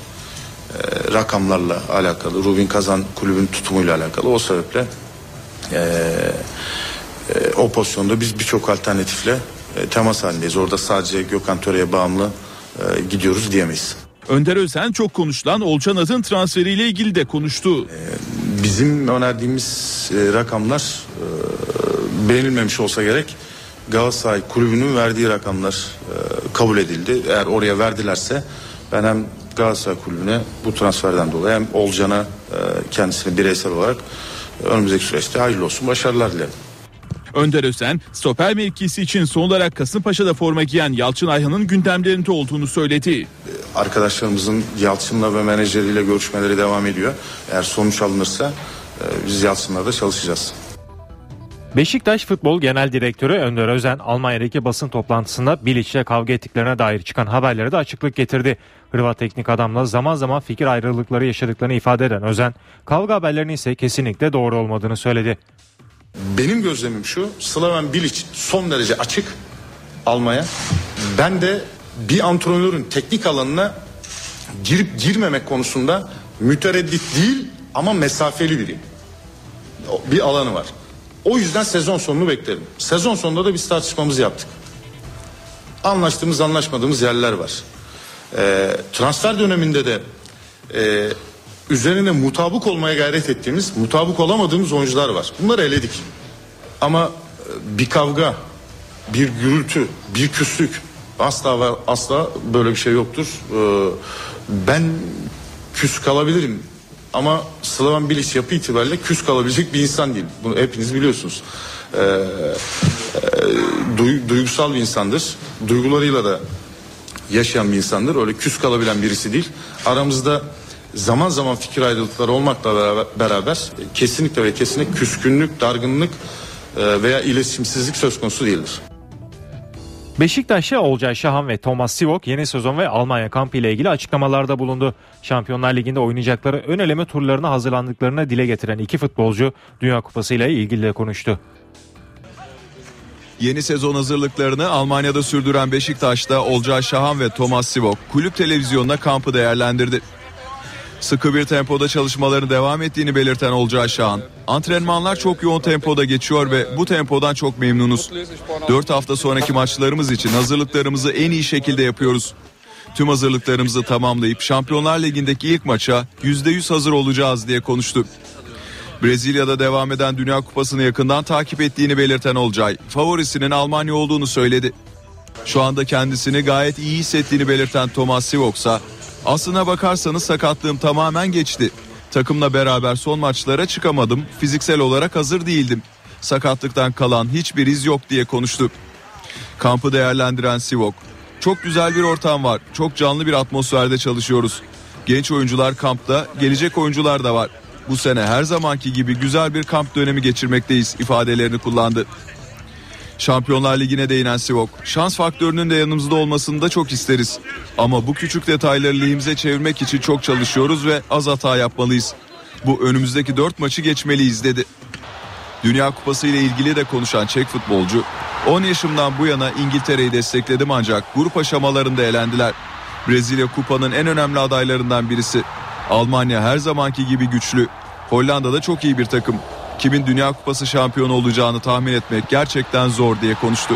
E, rakamlarla alakalı, Rubin Kazan kulübün tutumuyla alakalı. O sebeple e, e, o pozisyonda biz birçok alternatifle e, temas halindeyiz. Orada sadece Gökhan Töre'ye bağımlı e, gidiyoruz diyemeyiz. Önder Özen çok konuşulan Olcan Adın transferiyle ilgili de konuştu. Bizim önerdiğimiz e, rakamlar e, beğenilmemiş olsa gerek. Galatasaray kulübünün verdiği rakamlar e, kabul edildi. Eğer oraya verdilerse ben hem Galatasaray kulübüne bu transferden dolayı hem Olcan'a e, kendisini bireysel olarak önümüzdeki süreçte hayırlı olsun başarılar dilerim. Önder Özen, stoper mevkisi için son olarak Kasımpaşa'da forma giyen Yalçın Ayhan'ın gündemlerinde olduğunu söyledi. Arkadaşlarımızın Yalçın'la ve menajeriyle görüşmeleri devam ediyor. Eğer sonuç alınırsa e, biz Yalçın'la da çalışacağız. Beşiktaş Futbol Genel Direktörü Önder Özen Almanya'daki basın toplantısında Bilic'le kavga ettiklerine dair çıkan haberlere de açıklık getirdi. Hırvat teknik adamla zaman zaman fikir ayrılıkları yaşadıklarını ifade eden Özen, kavga haberlerinin ise kesinlikle doğru olmadığını söyledi. Benim gözlemim şu Slaven Bilic son derece açık almaya. Ben de bir antrenörün teknik alanına girip girmemek konusunda mütereddit değil ama mesafeli biriyim. Bir alanı var. O yüzden sezon sonunu beklerim. Sezon sonunda da biz tartışmamızı yaptık. Anlaştığımız anlaşmadığımız yerler var. Ee, transfer döneminde de e, üzerine mutabık olmaya gayret ettiğimiz, mutabık olamadığımız oyuncular var. Bunları eledik. Ama e, bir kavga, bir gürültü, bir küslük asla ve asla böyle bir şey yoktur. Ee, ben küs kalabilirim ama Slaven Bilic yapı itibariyle küs kalabilecek bir insan değil. Bunu hepiniz biliyorsunuz. E, duy- duygusal bir insandır. Duygularıyla da yaşayan bir insandır. Öyle küs kalabilen birisi değil. Aramızda zaman zaman fikir ayrılıkları olmakla beraber, beraber e, kesinlikle ve kesinlikle küskünlük, dargınlık e, veya iletişimsizlik söz konusu değildir. Beşiktaş'ta Olcay Şahan ve Thomas Sivok yeni sezon ve Almanya kampı ile ilgili açıklamalarda bulundu. Şampiyonlar Ligi'nde oynayacakları ön eleme turlarına hazırlandıklarını dile getiren iki futbolcu Dünya Kupası ile ilgili de konuştu. Yeni sezon hazırlıklarını Almanya'da sürdüren Beşiktaş'ta Olcay Şahan ve Thomas Sivok kulüp televizyonuna kampı değerlendirdi. Sıkı bir tempoda çalışmaları devam ettiğini belirten Olcay Şahan, antrenmanlar çok yoğun tempoda geçiyor ve bu tempodan çok memnunuz. 4 hafta sonraki maçlarımız için hazırlıklarımızı en iyi şekilde yapıyoruz. Tüm hazırlıklarımızı tamamlayıp Şampiyonlar Ligi'ndeki ilk maça %100 hazır olacağız diye konuştu. Brezilya'da devam eden Dünya Kupası'nı yakından takip ettiğini belirten Olcay, favorisinin Almanya olduğunu söyledi. Şu anda kendisini gayet iyi hissettiğini belirten Thomas Sivoksa, aslına bakarsanız sakatlığım tamamen geçti. Takımla beraber son maçlara çıkamadım, fiziksel olarak hazır değildim. Sakatlıktan kalan hiçbir iz yok diye konuştu. Kampı değerlendiren Sivok, çok güzel bir ortam var, çok canlı bir atmosferde çalışıyoruz. Genç oyuncular kampta, gelecek oyuncular da var. Bu sene her zamanki gibi güzel bir kamp dönemi geçirmekteyiz ifadelerini kullandı. Şampiyonlar Ligi'ne değinen Sivok, şans faktörünün de yanımızda olmasını da çok isteriz. Ama bu küçük detayları lehimize çevirmek için çok çalışıyoruz ve az hata yapmalıyız. Bu önümüzdeki dört maçı geçmeliyiz dedi. Dünya Kupası ile ilgili de konuşan Çek futbolcu, 10 yaşımdan bu yana İngiltere'yi destekledim ancak grup aşamalarında elendiler. Brezilya kupanın en önemli adaylarından birisi. Almanya her zamanki gibi güçlü. Hollanda da çok iyi bir takım. Kimin Dünya Kupası şampiyonu olacağını tahmin etmek gerçekten zor diye konuştu.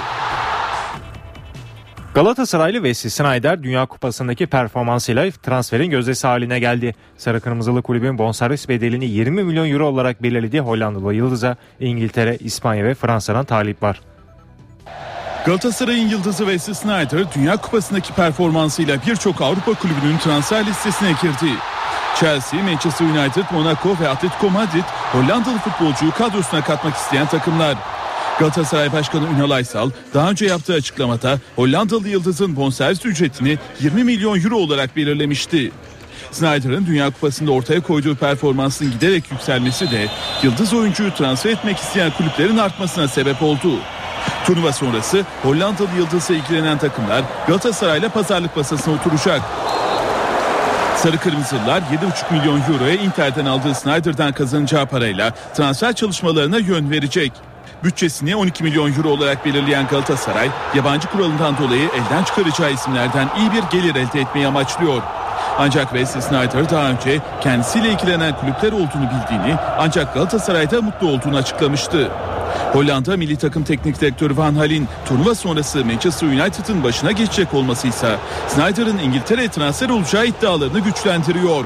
Galatasaraylı Wesley Sneijder Dünya Kupası'ndaki performansıyla transferin gözdesi haline geldi. Sarı Kırmızılı kulübün bonservis bedelini 20 milyon euro olarak belirlediği Hollandalı Yıldız'a İngiltere, İspanya ve Fransa'dan talip var. Galatasaray'ın yıldızı Wesley Sneijder Dünya Kupası'ndaki performansıyla birçok Avrupa kulübünün transfer listesine girdi. Chelsea, Manchester United, Monaco ve Atletico Madrid Hollandalı futbolcuyu kadrosuna katmak isteyen takımlar. Galatasaray Başkanı Ünal Aysal daha önce yaptığı açıklamada Hollandalı yıldızın bonservis ücretini 20 milyon euro olarak belirlemişti. Snyder'ın Dünya Kupası'nda ortaya koyduğu performansın giderek yükselmesi de yıldız oyuncuyu transfer etmek isteyen kulüplerin artmasına sebep oldu. Turnuva sonrası Hollandalı yıldızla ilgilenen takımlar Galatasaray'la pazarlık masasına oturacak. Sarı Kırmızılar 7,5 milyon euroya Inter'den aldığı Snyder'dan kazanacağı parayla transfer çalışmalarına yön verecek. Bütçesini 12 milyon euro olarak belirleyen Galatasaray, yabancı kuralından dolayı elden çıkaracağı isimlerden iyi bir gelir elde etmeyi amaçlıyor. Ancak Wesley Sneijder daha önce kendisiyle ilgilenen kulüpler olduğunu bildiğini ancak Galatasaray'da mutlu olduğunu açıklamıştı. Hollanda milli takım teknik direktörü Van Hal'in turnuva sonrası Manchester United'ın başına geçecek olması ise Snyder'ın İngiltere'ye transfer olacağı iddialarını güçlendiriyor.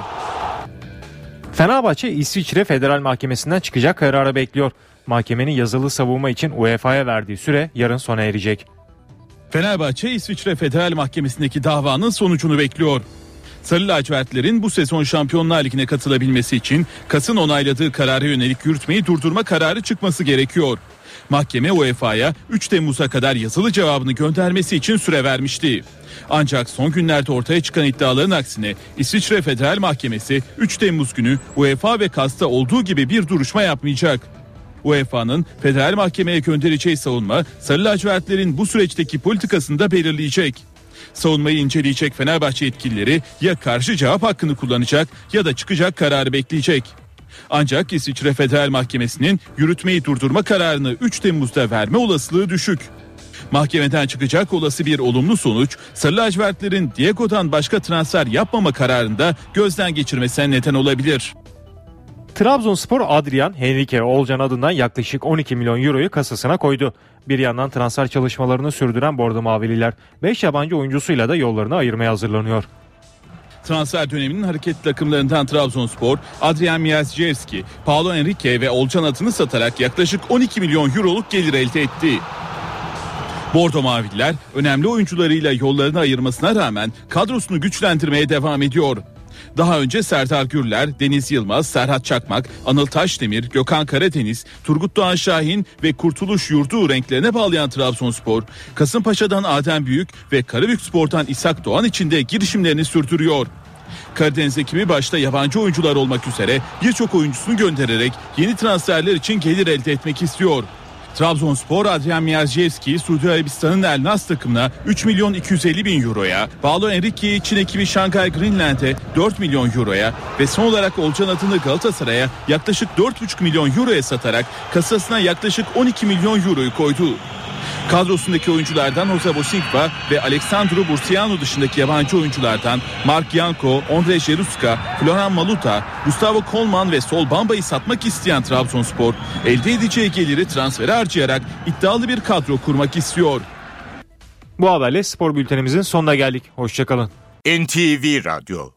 Fenerbahçe İsviçre Federal Mahkemesi'nden çıkacak kararı bekliyor. Mahkemenin yazılı savunma için UEFA'ya verdiği süre yarın sona erecek. Fenerbahçe İsviçre Federal Mahkemesi'ndeki davanın sonucunu bekliyor. Sarı lacivertlerin bu sezon Şampiyonlar Ligi'ne katılabilmesi için Kas'ın onayladığı karara yönelik yürütmeyi durdurma kararı çıkması gerekiyor. Mahkeme UEFA'ya 3 Temmuz'a kadar yazılı cevabını göndermesi için süre vermişti. Ancak son günlerde ortaya çıkan iddiaların aksine İsviçre Federal Mahkemesi 3 Temmuz günü UEFA ve KAS'ta olduğu gibi bir duruşma yapmayacak. UEFA'nın federal mahkemeye göndereceği savunma Sarı lacivertlerin bu süreçteki politikasını da belirleyecek. Savunmayı inceleyecek Fenerbahçe yetkilileri ya karşı cevap hakkını kullanacak ya da çıkacak kararı bekleyecek. Ancak İsviçre Federal Mahkemesi'nin yürütmeyi durdurma kararını 3 Temmuz'da verme olasılığı düşük. Mahkemeden çıkacak olası bir olumlu sonuç Sarı lacivertlerin Diego'dan başka transfer yapmama kararında gözden geçirmesine neden olabilir. Trabzonspor Adrian Henrique Olcan adından yaklaşık 12 milyon euroyu kasasına koydu. Bir yandan transfer çalışmalarını sürdüren Bordo Mavililer 5 yabancı oyuncusuyla da yollarını ayırmaya hazırlanıyor. Transfer döneminin hareketli takımlarından Trabzonspor, Adrian Miazjevski, Paulo Henrique ve Olcan adını satarak yaklaşık 12 milyon euroluk gelir elde etti. Bordo Mavililer önemli oyuncularıyla yollarını ayırmasına rağmen kadrosunu güçlendirmeye devam ediyor. Daha önce Serdar Gürler, Deniz Yılmaz, Serhat Çakmak, Anıl Taşdemir, Gökhan Karadeniz, Turgut Doğan Şahin ve Kurtuluş Yurdu renklerine bağlayan Trabzonspor, Kasımpaşa'dan Adem Büyük ve Karabük Spor'dan İshak Doğan için de girişimlerini sürdürüyor. Karadeniz ekibi başta yabancı oyuncular olmak üzere birçok oyuncusunu göndererek yeni transferler için gelir elde etmek istiyor. Trabzonspor Adrian Mierzejewski Suudi Arabistan'ın El Nas takımına 3 milyon 250 bin euroya, Paolo Enrique'yi Çin ekibi Shanghai Greenland'e 4 milyon euroya ve son olarak Olcan adını Galatasaray'a yaklaşık 4,5 milyon euroya satarak kasasına yaklaşık 12 milyon euroyu koydu. Kadrosundaki oyunculardan Jose Bosilva ve Alexandru Bursiano dışındaki yabancı oyunculardan Mark Yanko, Ondrej Jeruska, Floran Maluta, Gustavo Kolman ve Sol Bamba'yı satmak isteyen Trabzonspor elde edeceği geliri transfere harcayarak iddialı bir kadro kurmak istiyor. Bu haberle spor bültenimizin sonuna geldik. Hoşçakalın. NTV Radyo